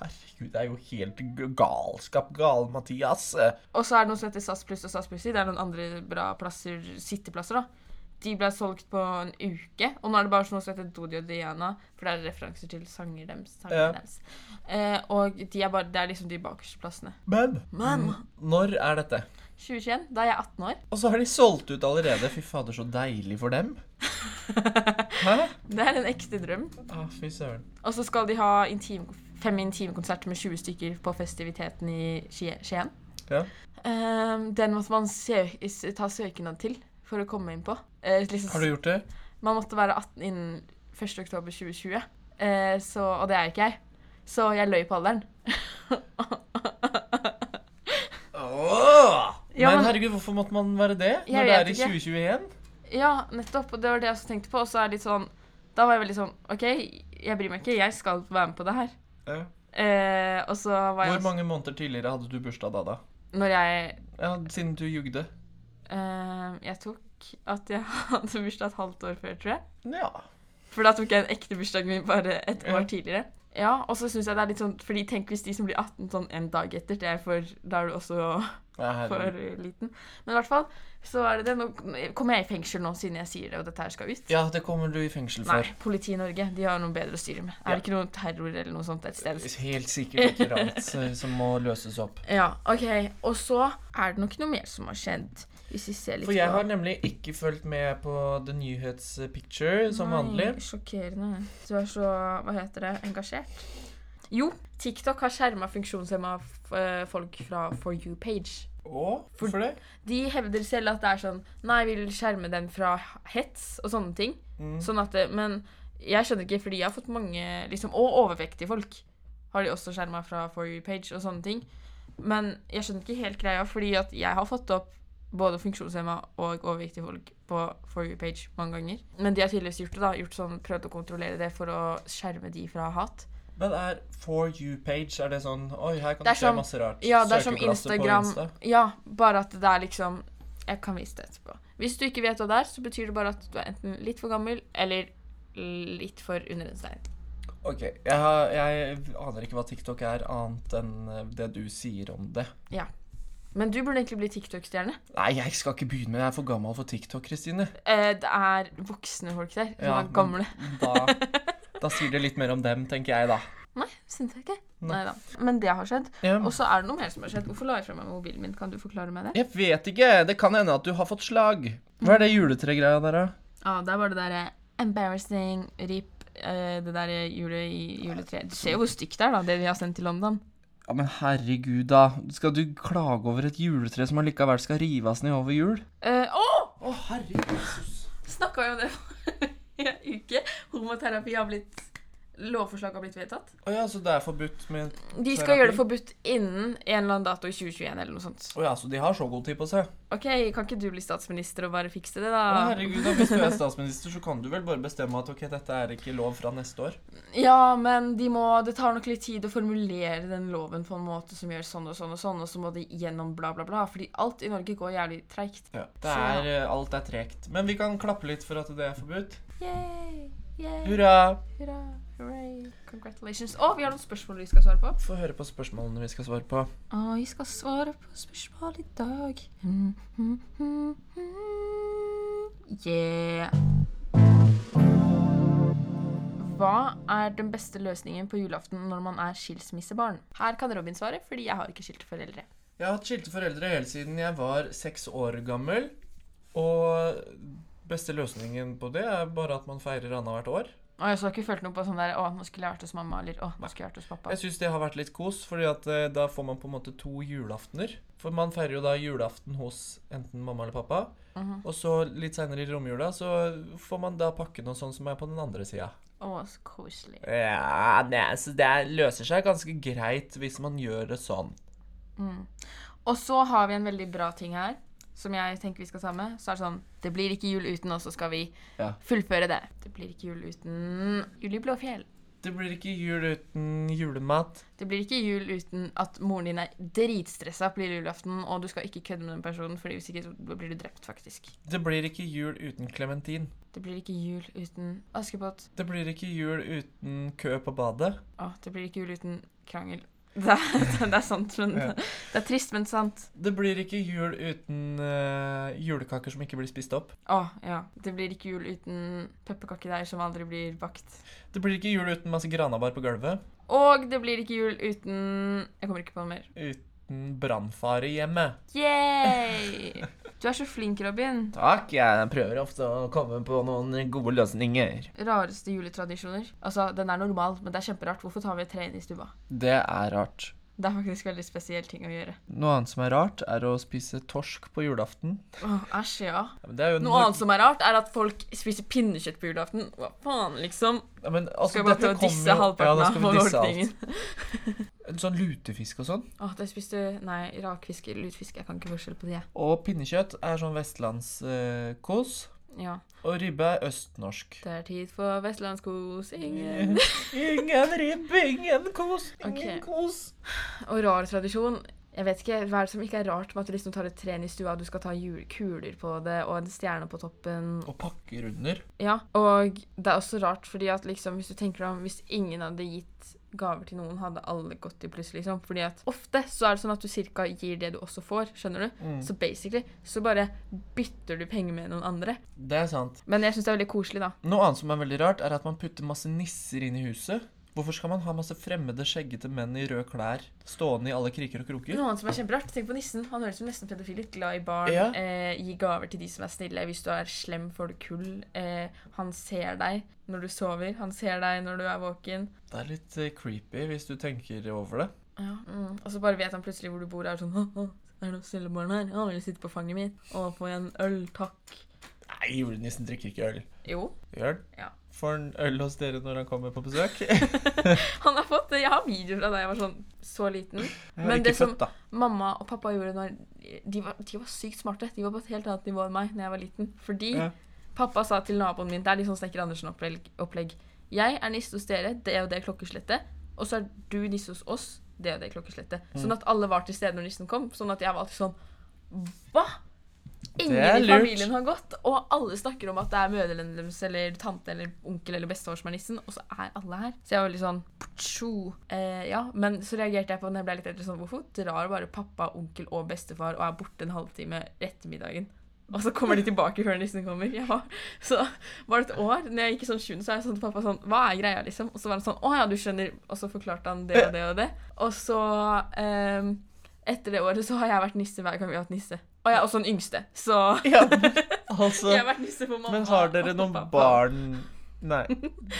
Herregud, det er jo helt galskap. Gal, Mathias. Og så er det noe som heter SAS pluss og SAS plussi. Det er noen andre bra plasser, sitteplasser, da. De ble solgt på en uke, og nå er det bare noe som heter Dodi og Diana, for det er referanser til sanger. Sanger Ja. deres. Eh, og de er bare, det er liksom de bakerste plassene. Men Men når er dette? 2021, da er jeg 18 år. Og så har de solgt ut allerede. Fy fader, så deilig for dem. Hæ? Det er en ekte drøm. Ah, fy søren. Og så skal de ha intim, fem intimkonserter med 20 stykker på festiviteten i Skien. Ja. Um, den måtte man sø ta søknad til for å komme inn på. Uh, liksom, Har du gjort det? Man måtte være 18 innen 1. oktober 2020, eh, så, og det er ikke jeg. Så jeg løy på alderen. Ja, men men- herregud, hvorfor måtte man være det? Når det er i ikke. 2021? Ja, nettopp. Og det var det jeg også tenkte på. Og så er det litt sånn Da var jeg veldig sånn OK, jeg bryr meg ikke. Jeg skal være med på det her. Ja. Eh, og så var jeg Hvor mange måneder tidligere hadde du bursdag da, da? Når jeg Ja, Siden du jugde. eh, Jeg tok at jeg hadde bursdag et halvt år før, tror jeg. Ja. For da tok jeg en ekte bursdag min bare et Ja. år tidligere. Ja, og så syns jeg det er litt sånn Fordi tenk hvis de som blir 18 sånn en dag etter, det er for Da er du også ja for liten. Men i hvert fall så er det det. Nå kommer jeg i fengsel nå siden jeg sier det, og dette her skal ut. Ja, det kommer du i fengsel for. Nei, politiet i Norge de har noe bedre å styre med. Er Ja. det ikke noe terror eller noe sånt et sted? Helt sikkert et eller annet som må løses opp. Ja, OK. Og så er det nok noe mer som har skjedd. Hvis vi ser litt For jeg på har nemlig ikke fulgt med på The Nyhetspicture som vanlig. Nei, sjokkerende. Du er så, hva heter det, engasjert. Jo, TikTok har skjerma funksjonshemma eh, folk fra For you-page. Hvorfor det? De hevder selv at det er sånn Nei, vi vil skjerme dem fra hets og sånne ting. Mm. Sånn at det, Men jeg skjønner ikke, fordi jeg har fått mange liksom, Og overvektige folk har de også skjerma fra For you-page og sånne ting. Men jeg skjønner ikke helt greia, fordi at jeg har fått opp både funksjonshemma og overvektige folk på For you-page mange ganger. Men de har tydeligvis gjort det, da. Gjort sånn, Prøvd å kontrollere det for å skjerme de fra hat. Men er For you-page Er det sånn Oi, her kan Det du se som- masse rart. Ja, det er som Instagram. Insta. Ja, bare at det er liksom Jeg kan vise det etterpå. Hvis du ikke vet hva det er, så betyr det bare at du er enten litt for gammel eller litt for under en stein. Ok, jeg, har, jeg aner ikke hva TikTok er, annet enn eh, det du sier om det. Ja. Men du burde egentlig bli TikTok-stjerne. Nei, jeg skal ikke begynne med det. Jeg er for gammel for TikTok, Kristine. Eh, det er voksne folk der som Ja, er gamle. men Da, da sier det litt mer om dem, tenker jeg, da. Nei, syns jeg ikke. Nei. Da. Men det har skjedd. Ja. Og så er det noe mer som har skjedd. Hvorfor la jeg fra meg mobilen min? Kan du forklare meg det? Jeg vet ikke. Det kan hende at du har fått slag. Hva er det juletregreia der, da? Ja, det er bare det derre embarrassing, rip, eh, det derre jule juletreet. Du ser jo hvor stygt det er, da, det vi har sendt til London. Ja, Men herregud, da. Skal du klage over et juletre som allikevel skal rives ned over jul? Eh, Å! Å, herregud. Snakka jo om det uke. Homoterapi har blitt Lovforslag har blitt vedtatt. Oh ja, så det er forbudt med De skal gjøre det forbudt innen en eller annen dato i 2021 eller noe sånt. Oh ja, så de har så god tid på seg? OK, kan ikke du bli statsminister og bare fikse det, Å, da? herregud, da, Hvis du er statsminister, så kan du vel bare bestemme at ok, dette er ikke lov fra neste år? Ja, men de må, det tar nok litt tid å formulere den loven på en måte som gjør sånn og sånn og sånn, og så må de gjennom bla, bla, bla. Fordi alt i Norge går jævlig treigt. Ja. Er, eh, alt er tregt. Men vi kan klappe litt for at det er forbudt. Yay, yay, Hurra! hurra, hooray, congratulations. Å, vi har noen spørsmål vi skal svare på. Få høre på spørsmålene vi skal svare på. Å, vi skal svare på spørsmål i dag. Mm, mm, mm, mm. Yeah. Hva er den beste løsningen på julaften når man er skilsmissebarn? Her kan Robin svare, fordi jeg har ikke skilte foreldre. Jeg har hatt skilte foreldre helt siden jeg var seks år gammel. Og beste løsningen på det er bare at man feirer annethvert år. Og jeg så ikke følt noe på sånn der Å, nå skulle jeg vært hos mamma, eller Å, nå skulle jeg vært hos pappa. Jeg syns det har vært litt kos, fordi at eh, da får man på en måte to julaftener. For man feirer jo da julaften hos enten mamma eller pappa. Mhm. Og så litt seinere i romjula så får man da pakke noe sånn som er på den andre sida. Å, så koselig. Ja, det, så det løser seg ganske greit hvis man gjør det sånn. Mm. Og så har vi en veldig bra ting her, som jeg tenker vi skal ta med. Så er det sånn Det blir ikke jul uten, og så skal vi Ja. fullføre det. Det blir ikke jul uten jul i Blåfjell. Det blir ikke jul uten julemat. Det blir ikke jul uten at moren din er dritstressa på lille julaften, og du skal ikke kødde med den personen, for hvis ikke blir du drept, faktisk. Det blir ikke jul uten klementin. Det blir ikke jul uten Askepott. Det blir ikke jul uten kø på badet. Å, det blir ikke jul uten krangel. Det er, det er sant, men Ja. Det er trist, men sant. Det blir ikke jul uten uh, julekaker som ikke blir spist opp. Å, ja. Det blir ikke jul uten pepperkakedeig som aldri blir bakt. Det blir ikke jul uten masse granabar på gulvet. Og det blir ikke jul uten Jeg kommer ikke på noe mer. Uten brannfare hjemme. Yay! Du er så flink, Robin. Takk, jeg prøver ofte å komme på noen gode løsninger. Rareste juletradisjoner. Altså, den er normal, men det er kjemperart. Hvorfor tar vi et tre inn i stua? Det er rart. Det er faktisk veldig spesiell ting å gjøre. Noe annet som er rart, er å spise torsk på julaften. Åh, Æsj, ja. Ja, men det er jo Noe annet som er rart, er at folk spiser pinnekjøtt på julaften. Hva faen, liksom? ja, men, altså, Skal vi bare prøve å disse jo- halvparten ja, av befolkningen? En sånn lutefisk og sånn. Åh, det spiste Nei, rakfisk eller lutefisk. Jeg kan ikke forskjell på de. Og pinnekjøtt er sånn vestlandskos. Ja. og ribbe er østnorsk. Det er tid for vestlandskos. Ingen Ingen ribbe, ingen kos, ingen okay. kos. Og rar tradisjon. Jeg vet ikke hva er det som ikke er rart med at du liksom tar et tre i stua, du skal ta kuler på det, og en stjerne på toppen. Og pakker under. Ja, og det er også rart, fordi at liksom, hvis du tenker deg om, hvis ingen hadde gitt gaver til noen, hadde alle gått i pluss, liksom. Fordi at ofte så er det sånn at du cirka gir det du også får, skjønner du? Mm. Så basically så bare bytter du penger med noen andre. Det er sant. Men jeg syns det er veldig koselig, da. Noe annet som er veldig rart, er at man putter masse nisser inn i huset. Hvorfor skal man ha masse fremmede, skjeggete menn i røde klær stående i alle kriker og kroker? Noen som er kjemperart. Tenk på nissen. Han høres ut som nesten pedofil ut. Glad i barn. Ja. Eh, gi gaver til de som er snille. Hvis du er slem, får du kull. Eh, han ser deg når du sover. Han ser deg når du er våken. Det er litt eh, creepy hvis du tenker over det. Ja. Mm. Og så bare vet han plutselig hvor du bor. Er sånn «Hå, hå, Er det noen snille barn her? Han vil sitte på fanget mitt. Og få en øl, takk. Nei, julenissen drikker ikke øl. Jo. Gjør? Ja. Får han øl hos dere når han kommer på besøk? Han har fått. Jeg har videoer fra da jeg var sånn så liten. Men det som- født. Mamma og pappa gjorde når de var, de var sykt smarte. De var på et helt annet nivå enn meg når jeg var liten. Fordi Ja. pappa sa til naboen min Det er litt sånn Snekker Andersen-opplegg. opplegg. Jeg er nisse hos dere, det og det klokkeslettet. Og så er du nisse hos oss, det og det klokkeslettet. Mm. Sånn at alle var til stede når nissen kom. Sånn at jeg var alltid sånn Hva?! Ingen i familien har gått, og alle snakker om at det er mødrene deres eller tante eller onkel eller bestefar som er nissen, og så er alle her. Så jeg var litt sånn «Ptsjo». eh, Ja, men så reagerte jeg på når jeg ble litt eldre sånn Hvorfor drar bare pappa, onkel og bestefar og er borte en halvtime ettermiddagen? Og så kommer de tilbake før nissen kommer. ja var, så var det et år. Når jeg gikk i sånn sjuende, så er jeg sånn til pappa sånn Hva er greia, liksom? Og så var han sånn Å ja, du skjønner. Og så forklarte han det og det og det. Og så eh, Etter det året så har jeg vært nisse hver gang vi har hatt nisse. Og jeg er også den yngste, så Ja, altså Jeg har vært nisse for mamma. Men har dere noen barn Nei.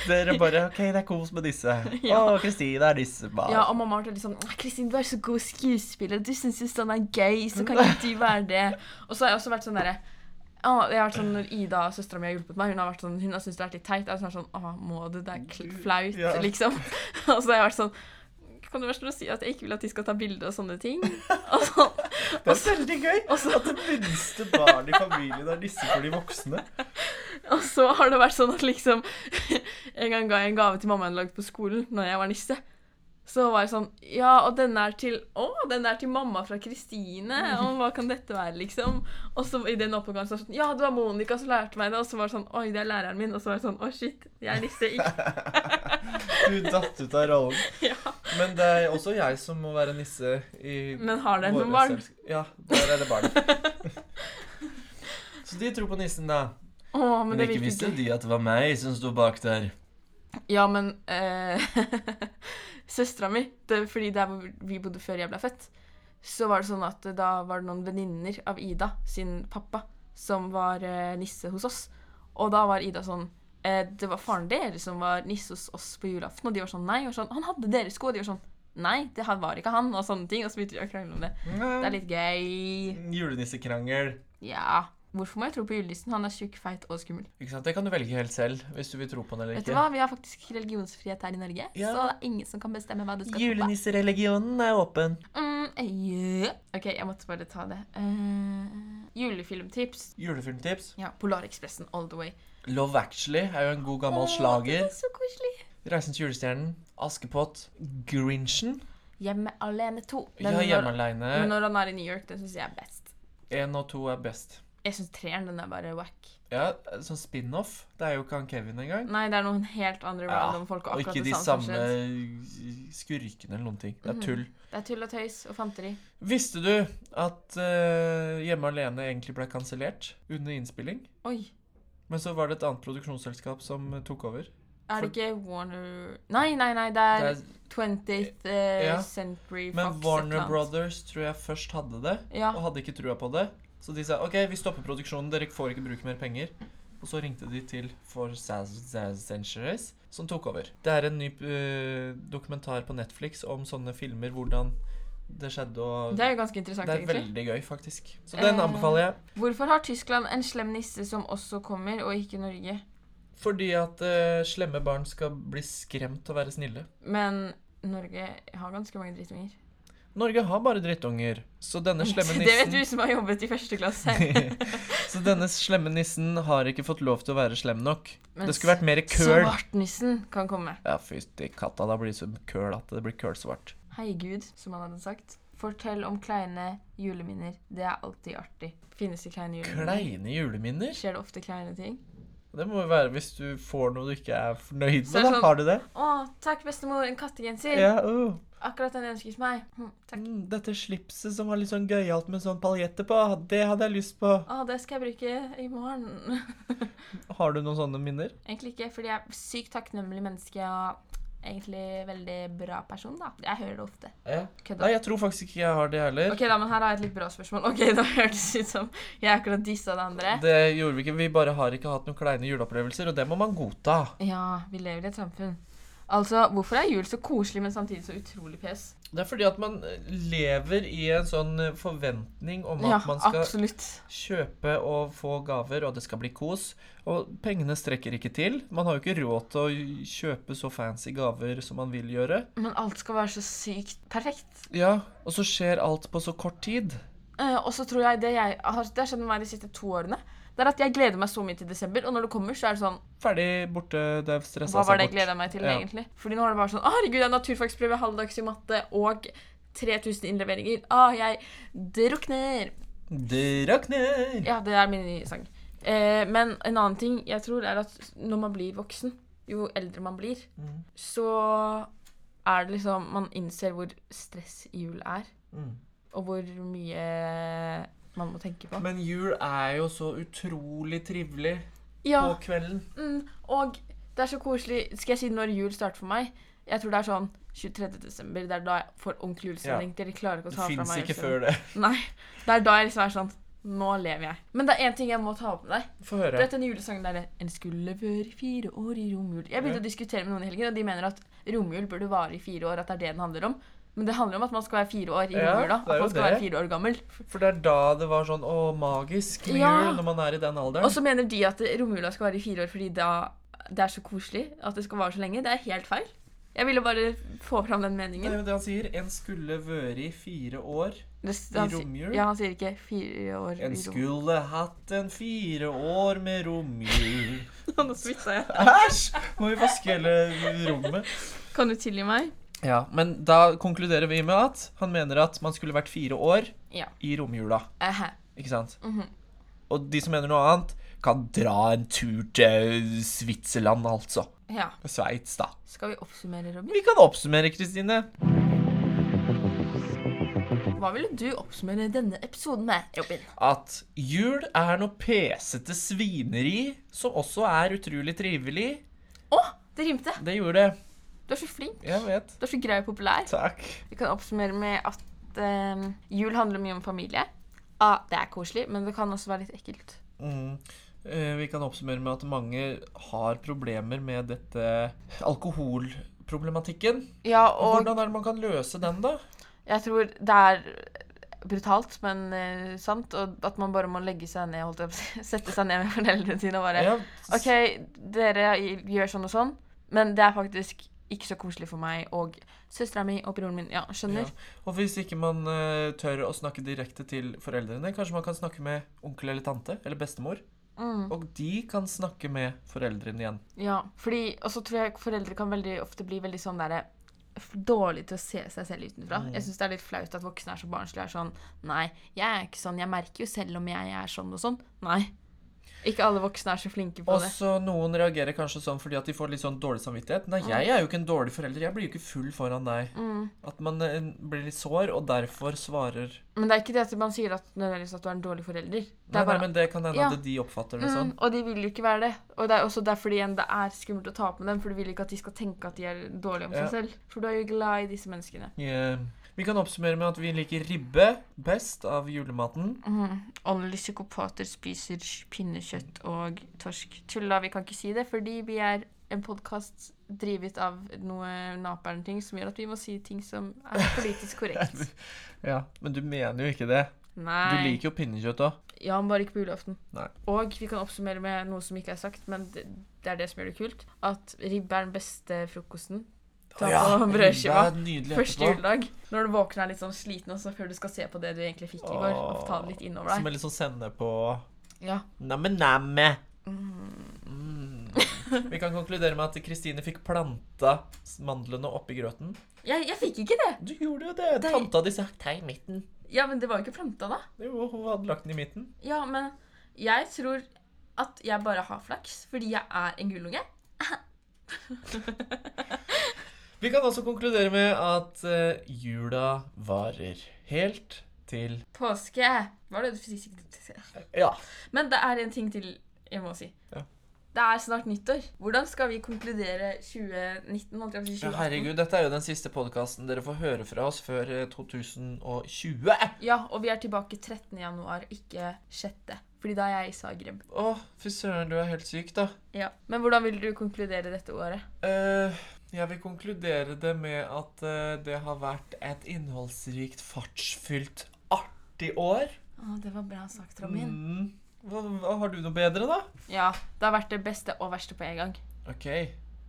Dere bare OK, det er kos med disse. Å, Ja. Kristine er disse barn. Ja, og mamma har vært litt sånn «Åh, Kristin, du er så god skuespiller. Du syns jo sånn er gøy, så kan ikke du være det? Og så har jeg også vært sånn derre jeg har vært sånn, Når Ida, søstera mi, har hjulpet meg, hun har vært sånn, hun har syntes det har vært litt teit. Jeg har vært sånn, Å, må du? Det er flaut, Ja. liksom. Og så har jeg vært sånn Kan du være snill å si at jeg ikke vil at de skal ta bilde og sånne ting? Og så, Det er veldig gøy og så, at det minste barn i familien er disse for de voksne. og så har det vært sånn at liksom En gang ga jeg en gave til mamma jeg hadde lagd på skolen når jeg var nisse. Så var jeg sånn Ja, og denne er til Å, den er til mamma fra Kristine. Og hva kan dette være, liksom? Og så i den oppgangen så var det sånn Ja, det var Monica som lærte meg det. Og så var det sånn Oi, det er læreren min. Og så var det sånn Å, shit. Jeg nisse. Ikke Du datt ut av rollen. ja. Men det er også jeg som må være nisse i Men har dere våre noen barn? Ja, der er det barn. Så de tror på nissen, da. Å, men, Men det ikke visste de at det var meg som sto bak der. Ja, men eh, Søstera mi, det, fordi der hvor vi bodde før jeg ble født, så var det sånn at da var det noen venninner av Ida sin pappa som var eh, nisse hos oss. Og da var Ida sånn eh, det var faren deres som var nisse hos oss på julaften. Og de var sånn nei. Og sånn, han hadde deres sko. Og de var sånn nei, det var ikke han. Og sånne ting. Og så begynte de å krangle om det. Det er litt gøy. Julenissekrangel. Ja. Hvorfor må jeg tro på julenissen? Han er tjukk, feit og skummel. Ikke sant? Det kan du velge helt selv, hvis du vil tro på den eller Vet ikke. du hva? Vi har faktisk religionsfrihet her i Norge, Ja. så det er ingen som kan bestemme hva du skal tro på. Julenissereligionen er åpen. Mm, yeah. OK, jeg måtte bare ta det. Eh, julefilmtips. Julefilmtips. Ja, Polarekspressen all the way. Love Actually er jo en god gammel Åh, slager. Det er så koselig. Reisen til julestjernen. Askepott. Grinchen. Hjemme alene 2. Ja, Hjemme aleine. Men når han er i New York, den syns jeg er best. Én og to er best. Jeg syns treeren den er bare wack. Ja, sånn spin-off. Det er jo ikke han Kevin engang. Nei, det er noen helt andre Ja, random folk. Og og ikke de samme skurkene eller noen ting. Det er Mhm. tull. Det er tull og tøys og fanteri. Visste du at uh, Hjemme alene egentlig ble kansellert under innspilling? Oi. Men så var det et annet produksjonsselskap som eh, tok over. Er det ikke Warner Nei, nei, nei, det er, Det 20th uh, Ja. Century Fox. Men Warner. Brothers tror jeg først hadde det, Ja. og hadde ikke trua på det. Så de sa OK, vi stopper produksjonen, dere får ikke bruke mer penger. Og så ringte de til For Centuries, som tok over. Det er en ny uh, dokumentar på Netflix om sånne filmer, hvordan det skjedde og Det er jo ganske interessant, Det er egentlig. veldig gøy, faktisk. Så den Eh, anbefaler jeg. Hvorfor har Tyskland en slem nisse som også kommer, og ikke Norge? Fordi at uh, slemme barn skal bli skremt til å være snille. Men Norge har ganske mange drittunger. Norge har bare drittunger, så denne slemme nissen Det vet du som har jobbet i første klasse. Så denne slemme nissen har ikke fått lov til å være slem nok. Men Det skulle vært mer køl. Svartnissen kan komme. Ja, fytti katta, da blir det så køl at det blir kølsvart. Hei Gud, som han hadde sagt. Fortell om kleine juleminner. Det er alltid artig. Finnes det kleine juleminner? Kleine juleminner? Skjer det ofte kleine ting? Det må jo være hvis du får noe du ikke er fornøyd med. Da sånn- har du det. Å, takk bestemor, en kattegenser. Ja, uh. Akkurat den ønskes meg. Hm, takk. Mm, Dette slipset som var litt sånn gøyalt med sånn paljetter på, det hadde jeg lyst på. Å, det skal jeg bruke i morgen. Har du noen sånne minner? Egentlig ikke, fordi jeg er sykt takknemlig menneske og egentlig veldig bra person, da. Jeg hører det ofte. Ja. Kødda. Nei, jeg tror faktisk ikke jeg har det heller. Ok, da, men her har jeg et litt bra spørsmål. Ok, da hørtes det ut som jeg akkurat dissa det andre. Det gjorde vi ikke. Vi bare har ikke hatt noen kleine juleopplevelser, og det må man godta. Ja, vi lever i et samfunn. Altså, hvorfor er jul så koselig, men samtidig så utrolig pes? Det er fordi at man lever i en sånn forventning om at Ja, man skal absolutt. kjøpe og få gaver, og det skal bli kos. Og pengene strekker ikke til. Man har jo ikke råd til å kjøpe så fancy gaver som man vil gjøre. Men alt skal være så sykt perfekt. Ja, og så skjer alt på så kort tid. Uh, og så tror jeg det jeg har Det har skjedd med meg de siste to årene. Det er at jeg gleder meg så mye til desember, og når det kommer, så er det sånn Ferdig, borte, det er stressa Hva var det jeg bort. gleda meg til, Ja. egentlig? Fordi nå er det bare sånn herregud, det er naturfagsprøve, halvdags i matte og 3000 innleveringer. Å, jeg drukner. Drukner. Ja, det er min nye sang. Eh, men en annen ting jeg tror er at når man blir voksen, jo eldre man blir, Mm. så er det liksom Man innser hvor stress jul er, Mm. og hvor mye man må tenke på. Men jul er jo så utrolig trivelig Ja, på kvelden. mm, og det er så koselig Skal jeg si når jul starter for meg? Jeg tror det er sånn 23. desember. Det er da jeg får ordentlig julestemning. Dere klarer ikke å Det ta fra fins ikke før det. Nei. Det er da jeg liksom er sånn Nå lever jeg. Men det er én ting jeg må ta opp med deg. Få Du høre. vet den julesangen der En skulle være fire år i romjul. Jeg begynte Ja. å diskutere med noen i helgen, og de mener at romjul burde vare i fire år. At det er det den handler om. Men det handler om at man skal være fire år i Ja, romjula. At man skal det. være fire år gammel. For det er da det var sånn å, magisk med Ja. jul når man er i den alderen. Og så mener de at romjula skal være i fire år fordi da det er så koselig at det skal vare så lenge. Det er helt feil. Jeg ville bare få fram den Det er meningen. jo det han sier. En skulle vært i fire år Det, i romjul. ja, han sier ikke fire år En i skulle hatt en fire år med romjul. Nå spytta jeg. Æsj! Må vi vaske hele rommet? Kan du tilgi meg? Ja, men da konkluderer vi med at han mener at man skulle vært fire år Ja. i romjula. Aha. Ikke sant? Mhm. Og de som mener noe annet, kan dra en tur til Switzerland, altså. Ja. Sveits, da. Skal vi oppsummere, Robin? Vi kan oppsummere, Kristine. Hva ville du oppsummere denne episoden med, Robin? At jul er noe pesete svineri som også er utrolig trivelig. Å, det rimte! Det gjorde det. Du er så flink. Jeg vet. Du er så grei og populær. Takk. Vi kan oppsummere med at eh, jul handler mye om familie. Ah, det er koselig, men det kan også være litt ekkelt. Mm. Eh, Vi kan oppsummere med at mange har problemer med dette alkoholproblematikken. Ja, Og hvordan er det man kan løse den, da? jeg tror det er brutalt, men eh, sant, og at man bare må legge seg ned, holdt jeg på sette seg ned med foreldrene sine og bare Ja, OK, dere gjør sånn og sånn, men det er faktisk ikke så koselig for meg og søstera mi og broren min. Ja, skjønner? Ja. Og hvis ikke man uh, tør å snakke direkte til foreldrene, kanskje man kan snakke med onkel eller tante eller bestemor? Mm. Og de kan snakke med foreldrene igjen. Ja, fordi Og så tror jeg foreldre kan veldig ofte bli veldig sånn derre Dårlig til å se seg selv utenfra. Mm. Jeg syns det er litt flaut at voksne er så barnslige er sånn Nei, jeg er ikke sånn. Jeg merker jo selv om jeg er sånn og sånn. Nei. Ikke alle voksne er så flinke på det. Også noen reagerer kanskje sånn fordi at de får litt sånn dårlig samvittighet. Nei, jeg er jo ikke en dårlig forelder. Jeg blir jo ikke full foran deg. Mm. At man eh, blir litt sår, og derfor svarer Men det er ikke det at man sier at, at du er en dårlig forelder. Det Nei, bare nei, men det kan hende Ja. at de oppfatter det Mm, sånn. og de vil jo ikke være det. Og det er også derfor igjen det er skummelt å ta på dem, for du vil ikke at de skal tenke at de er dårlige om Ja. seg selv. For du er jo glad i disse menneskene. Eh, Vi kan oppsummere med at vi liker ribbe best av julematen. Mm. Alle psykopater spiser pinnekjøtt og torsk. Tulla, vi kan ikke si det, fordi vi er en podkast drivet av noe naperen-ting som gjør at vi må si ting som er politisk korrekt. Ja, Men du mener jo ikke det. Nei. Du liker jo pinnekjøtt òg. Ja, men bare ikke på julaften. Nei. Og vi kan oppsummere med noe som ikke er sagt, men det, det er det som gjør det kult. At ribbe er den beste frokosten. Ta på brødskiva. Første juledag. Når du våkner er litt sånn sliten og så før du skal se på det du egentlig fikk i går. Og ta det litt innover deg. Som er litt sånn sende på Ja. Namme-namme. Mm. Mm. Vi kan konkludere med at Kristine fikk planta mandlene oppi grøten. Jeg, jeg fikk ikke det! Du gjorde jo det. Det- Tanta di sa i midten. Ja, men det var jo ikke planta, da. Jo, hun hadde lagt den i midten. Ja, men jeg tror at jeg bare har flaks, fordi jeg er en gullunge. Vi kan også konkludere med at eh, jula varer helt til Påske. Var det du fikk Ja. Men det er en ting til jeg må si. Ja. Det er snart nyttår. Hvordan skal vi konkludere 2019? holdt jeg på å si Ja, 2018? Herregud, dette er jo den siste podkasten dere får høre fra oss før eh, 2020. Ja, og vi er tilbake 13. januar, ikke 6. Fordi da er jeg i Zagreb. Å, fy søren, du er helt syk, da. Ja. Men hvordan vil du konkludere dette året? Eh, jeg vil konkludere det med at eh, det har vært et innholdsrikt, fartsfylt, artig år. Å, det var bra sagt, Robin. Mm. Hva, hva, har du noe bedre, da? Ja, det har vært det beste og verste på en gang. OK.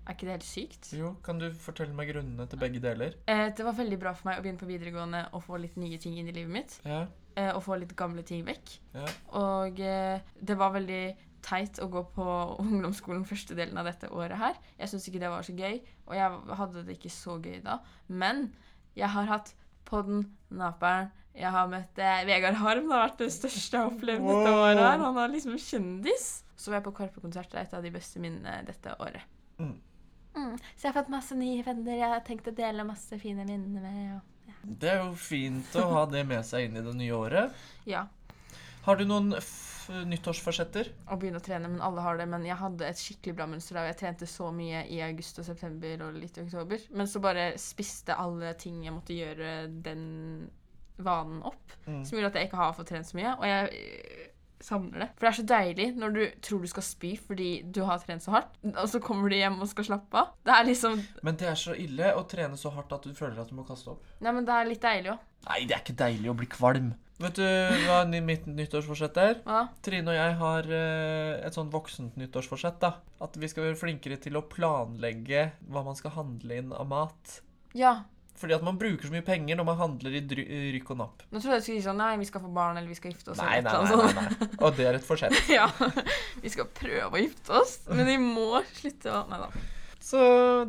Er ikke det helt sykt? Jo, kan du fortelle meg grunnene til begge deler? Eh, det var veldig bra for meg å begynne på videregående og få litt nye ting inn i livet mitt. Ja. Eh, og få litt gamle ting vekk. Ja. Og eh, det var veldig teit å gå på ungdomsskolen første delen av dette året her. Jeg syns ikke det var så gøy, og jeg hadde det ikke så gøy da. Men jeg har hatt podden Naperen. Jeg har møtt eh, Vegard Harm. Det har vært det største jeg har opplevd dette året. her. Han er liksom kjendis. Så var jeg på Karpe-konsert. Det er et av de beste minnene dette året. Mm. Mm. Så jeg har fått masse nye venner jeg har tenkt å dele masse fine minner med. Og... Det er jo fint å ha det med seg inn i det nye året. Ja. Har du noen nyttårsforsetter? å begynne å trene, men alle har det. Men jeg hadde et skikkelig bra mønster. da, Jeg trente så mye i august og september og litt i oktober. Men så bare spiste alle ting jeg måtte gjøre den vanen opp, Mm. som gjorde at jeg ikke har fått trent så mye. Og jeg øh, savner det. For det er så deilig når du tror du skal spy fordi du har trent så hardt, og så kommer du hjem og skal slappe av. Det er liksom Men det er så ille å trene så hardt at du føler at du må kaste opp. Nei, men det er litt deilig òg. Nei, det er ikke deilig å bli kvalm. Vet du hva mitt nyttårsforsett er? Hva? Trine og jeg har eh, et sånn voksent nyttårsforsett. da. At vi skal være flinkere til å planlegge hva man skal handle inn av mat. Ja. Fordi at man bruker så mye penger når man handler i dry rykk og napp. Nå trodde jeg du skulle si sånn Nei, vi skal få barn, eller vi skal gifte oss. Nei, nei, nei, nei, nei. Og det er et forsett. Ja. Vi skal prøve å gifte oss, men vi må slutte å Nei da. Så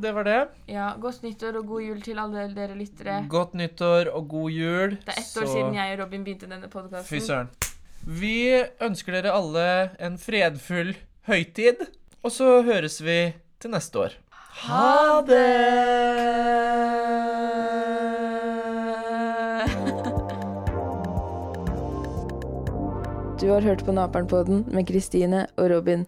det var det. Ja, Godt nyttår og god jul til alle dere lyttere. Godt nyttår og god jul. Det er ett år Så- siden jeg og Robin begynte denne Fy søren. Vi ønsker dere alle en fredfull høytid, og så høres vi til neste år. Ha det! Du har hørt på Naperen-podden med Kristine og Robin.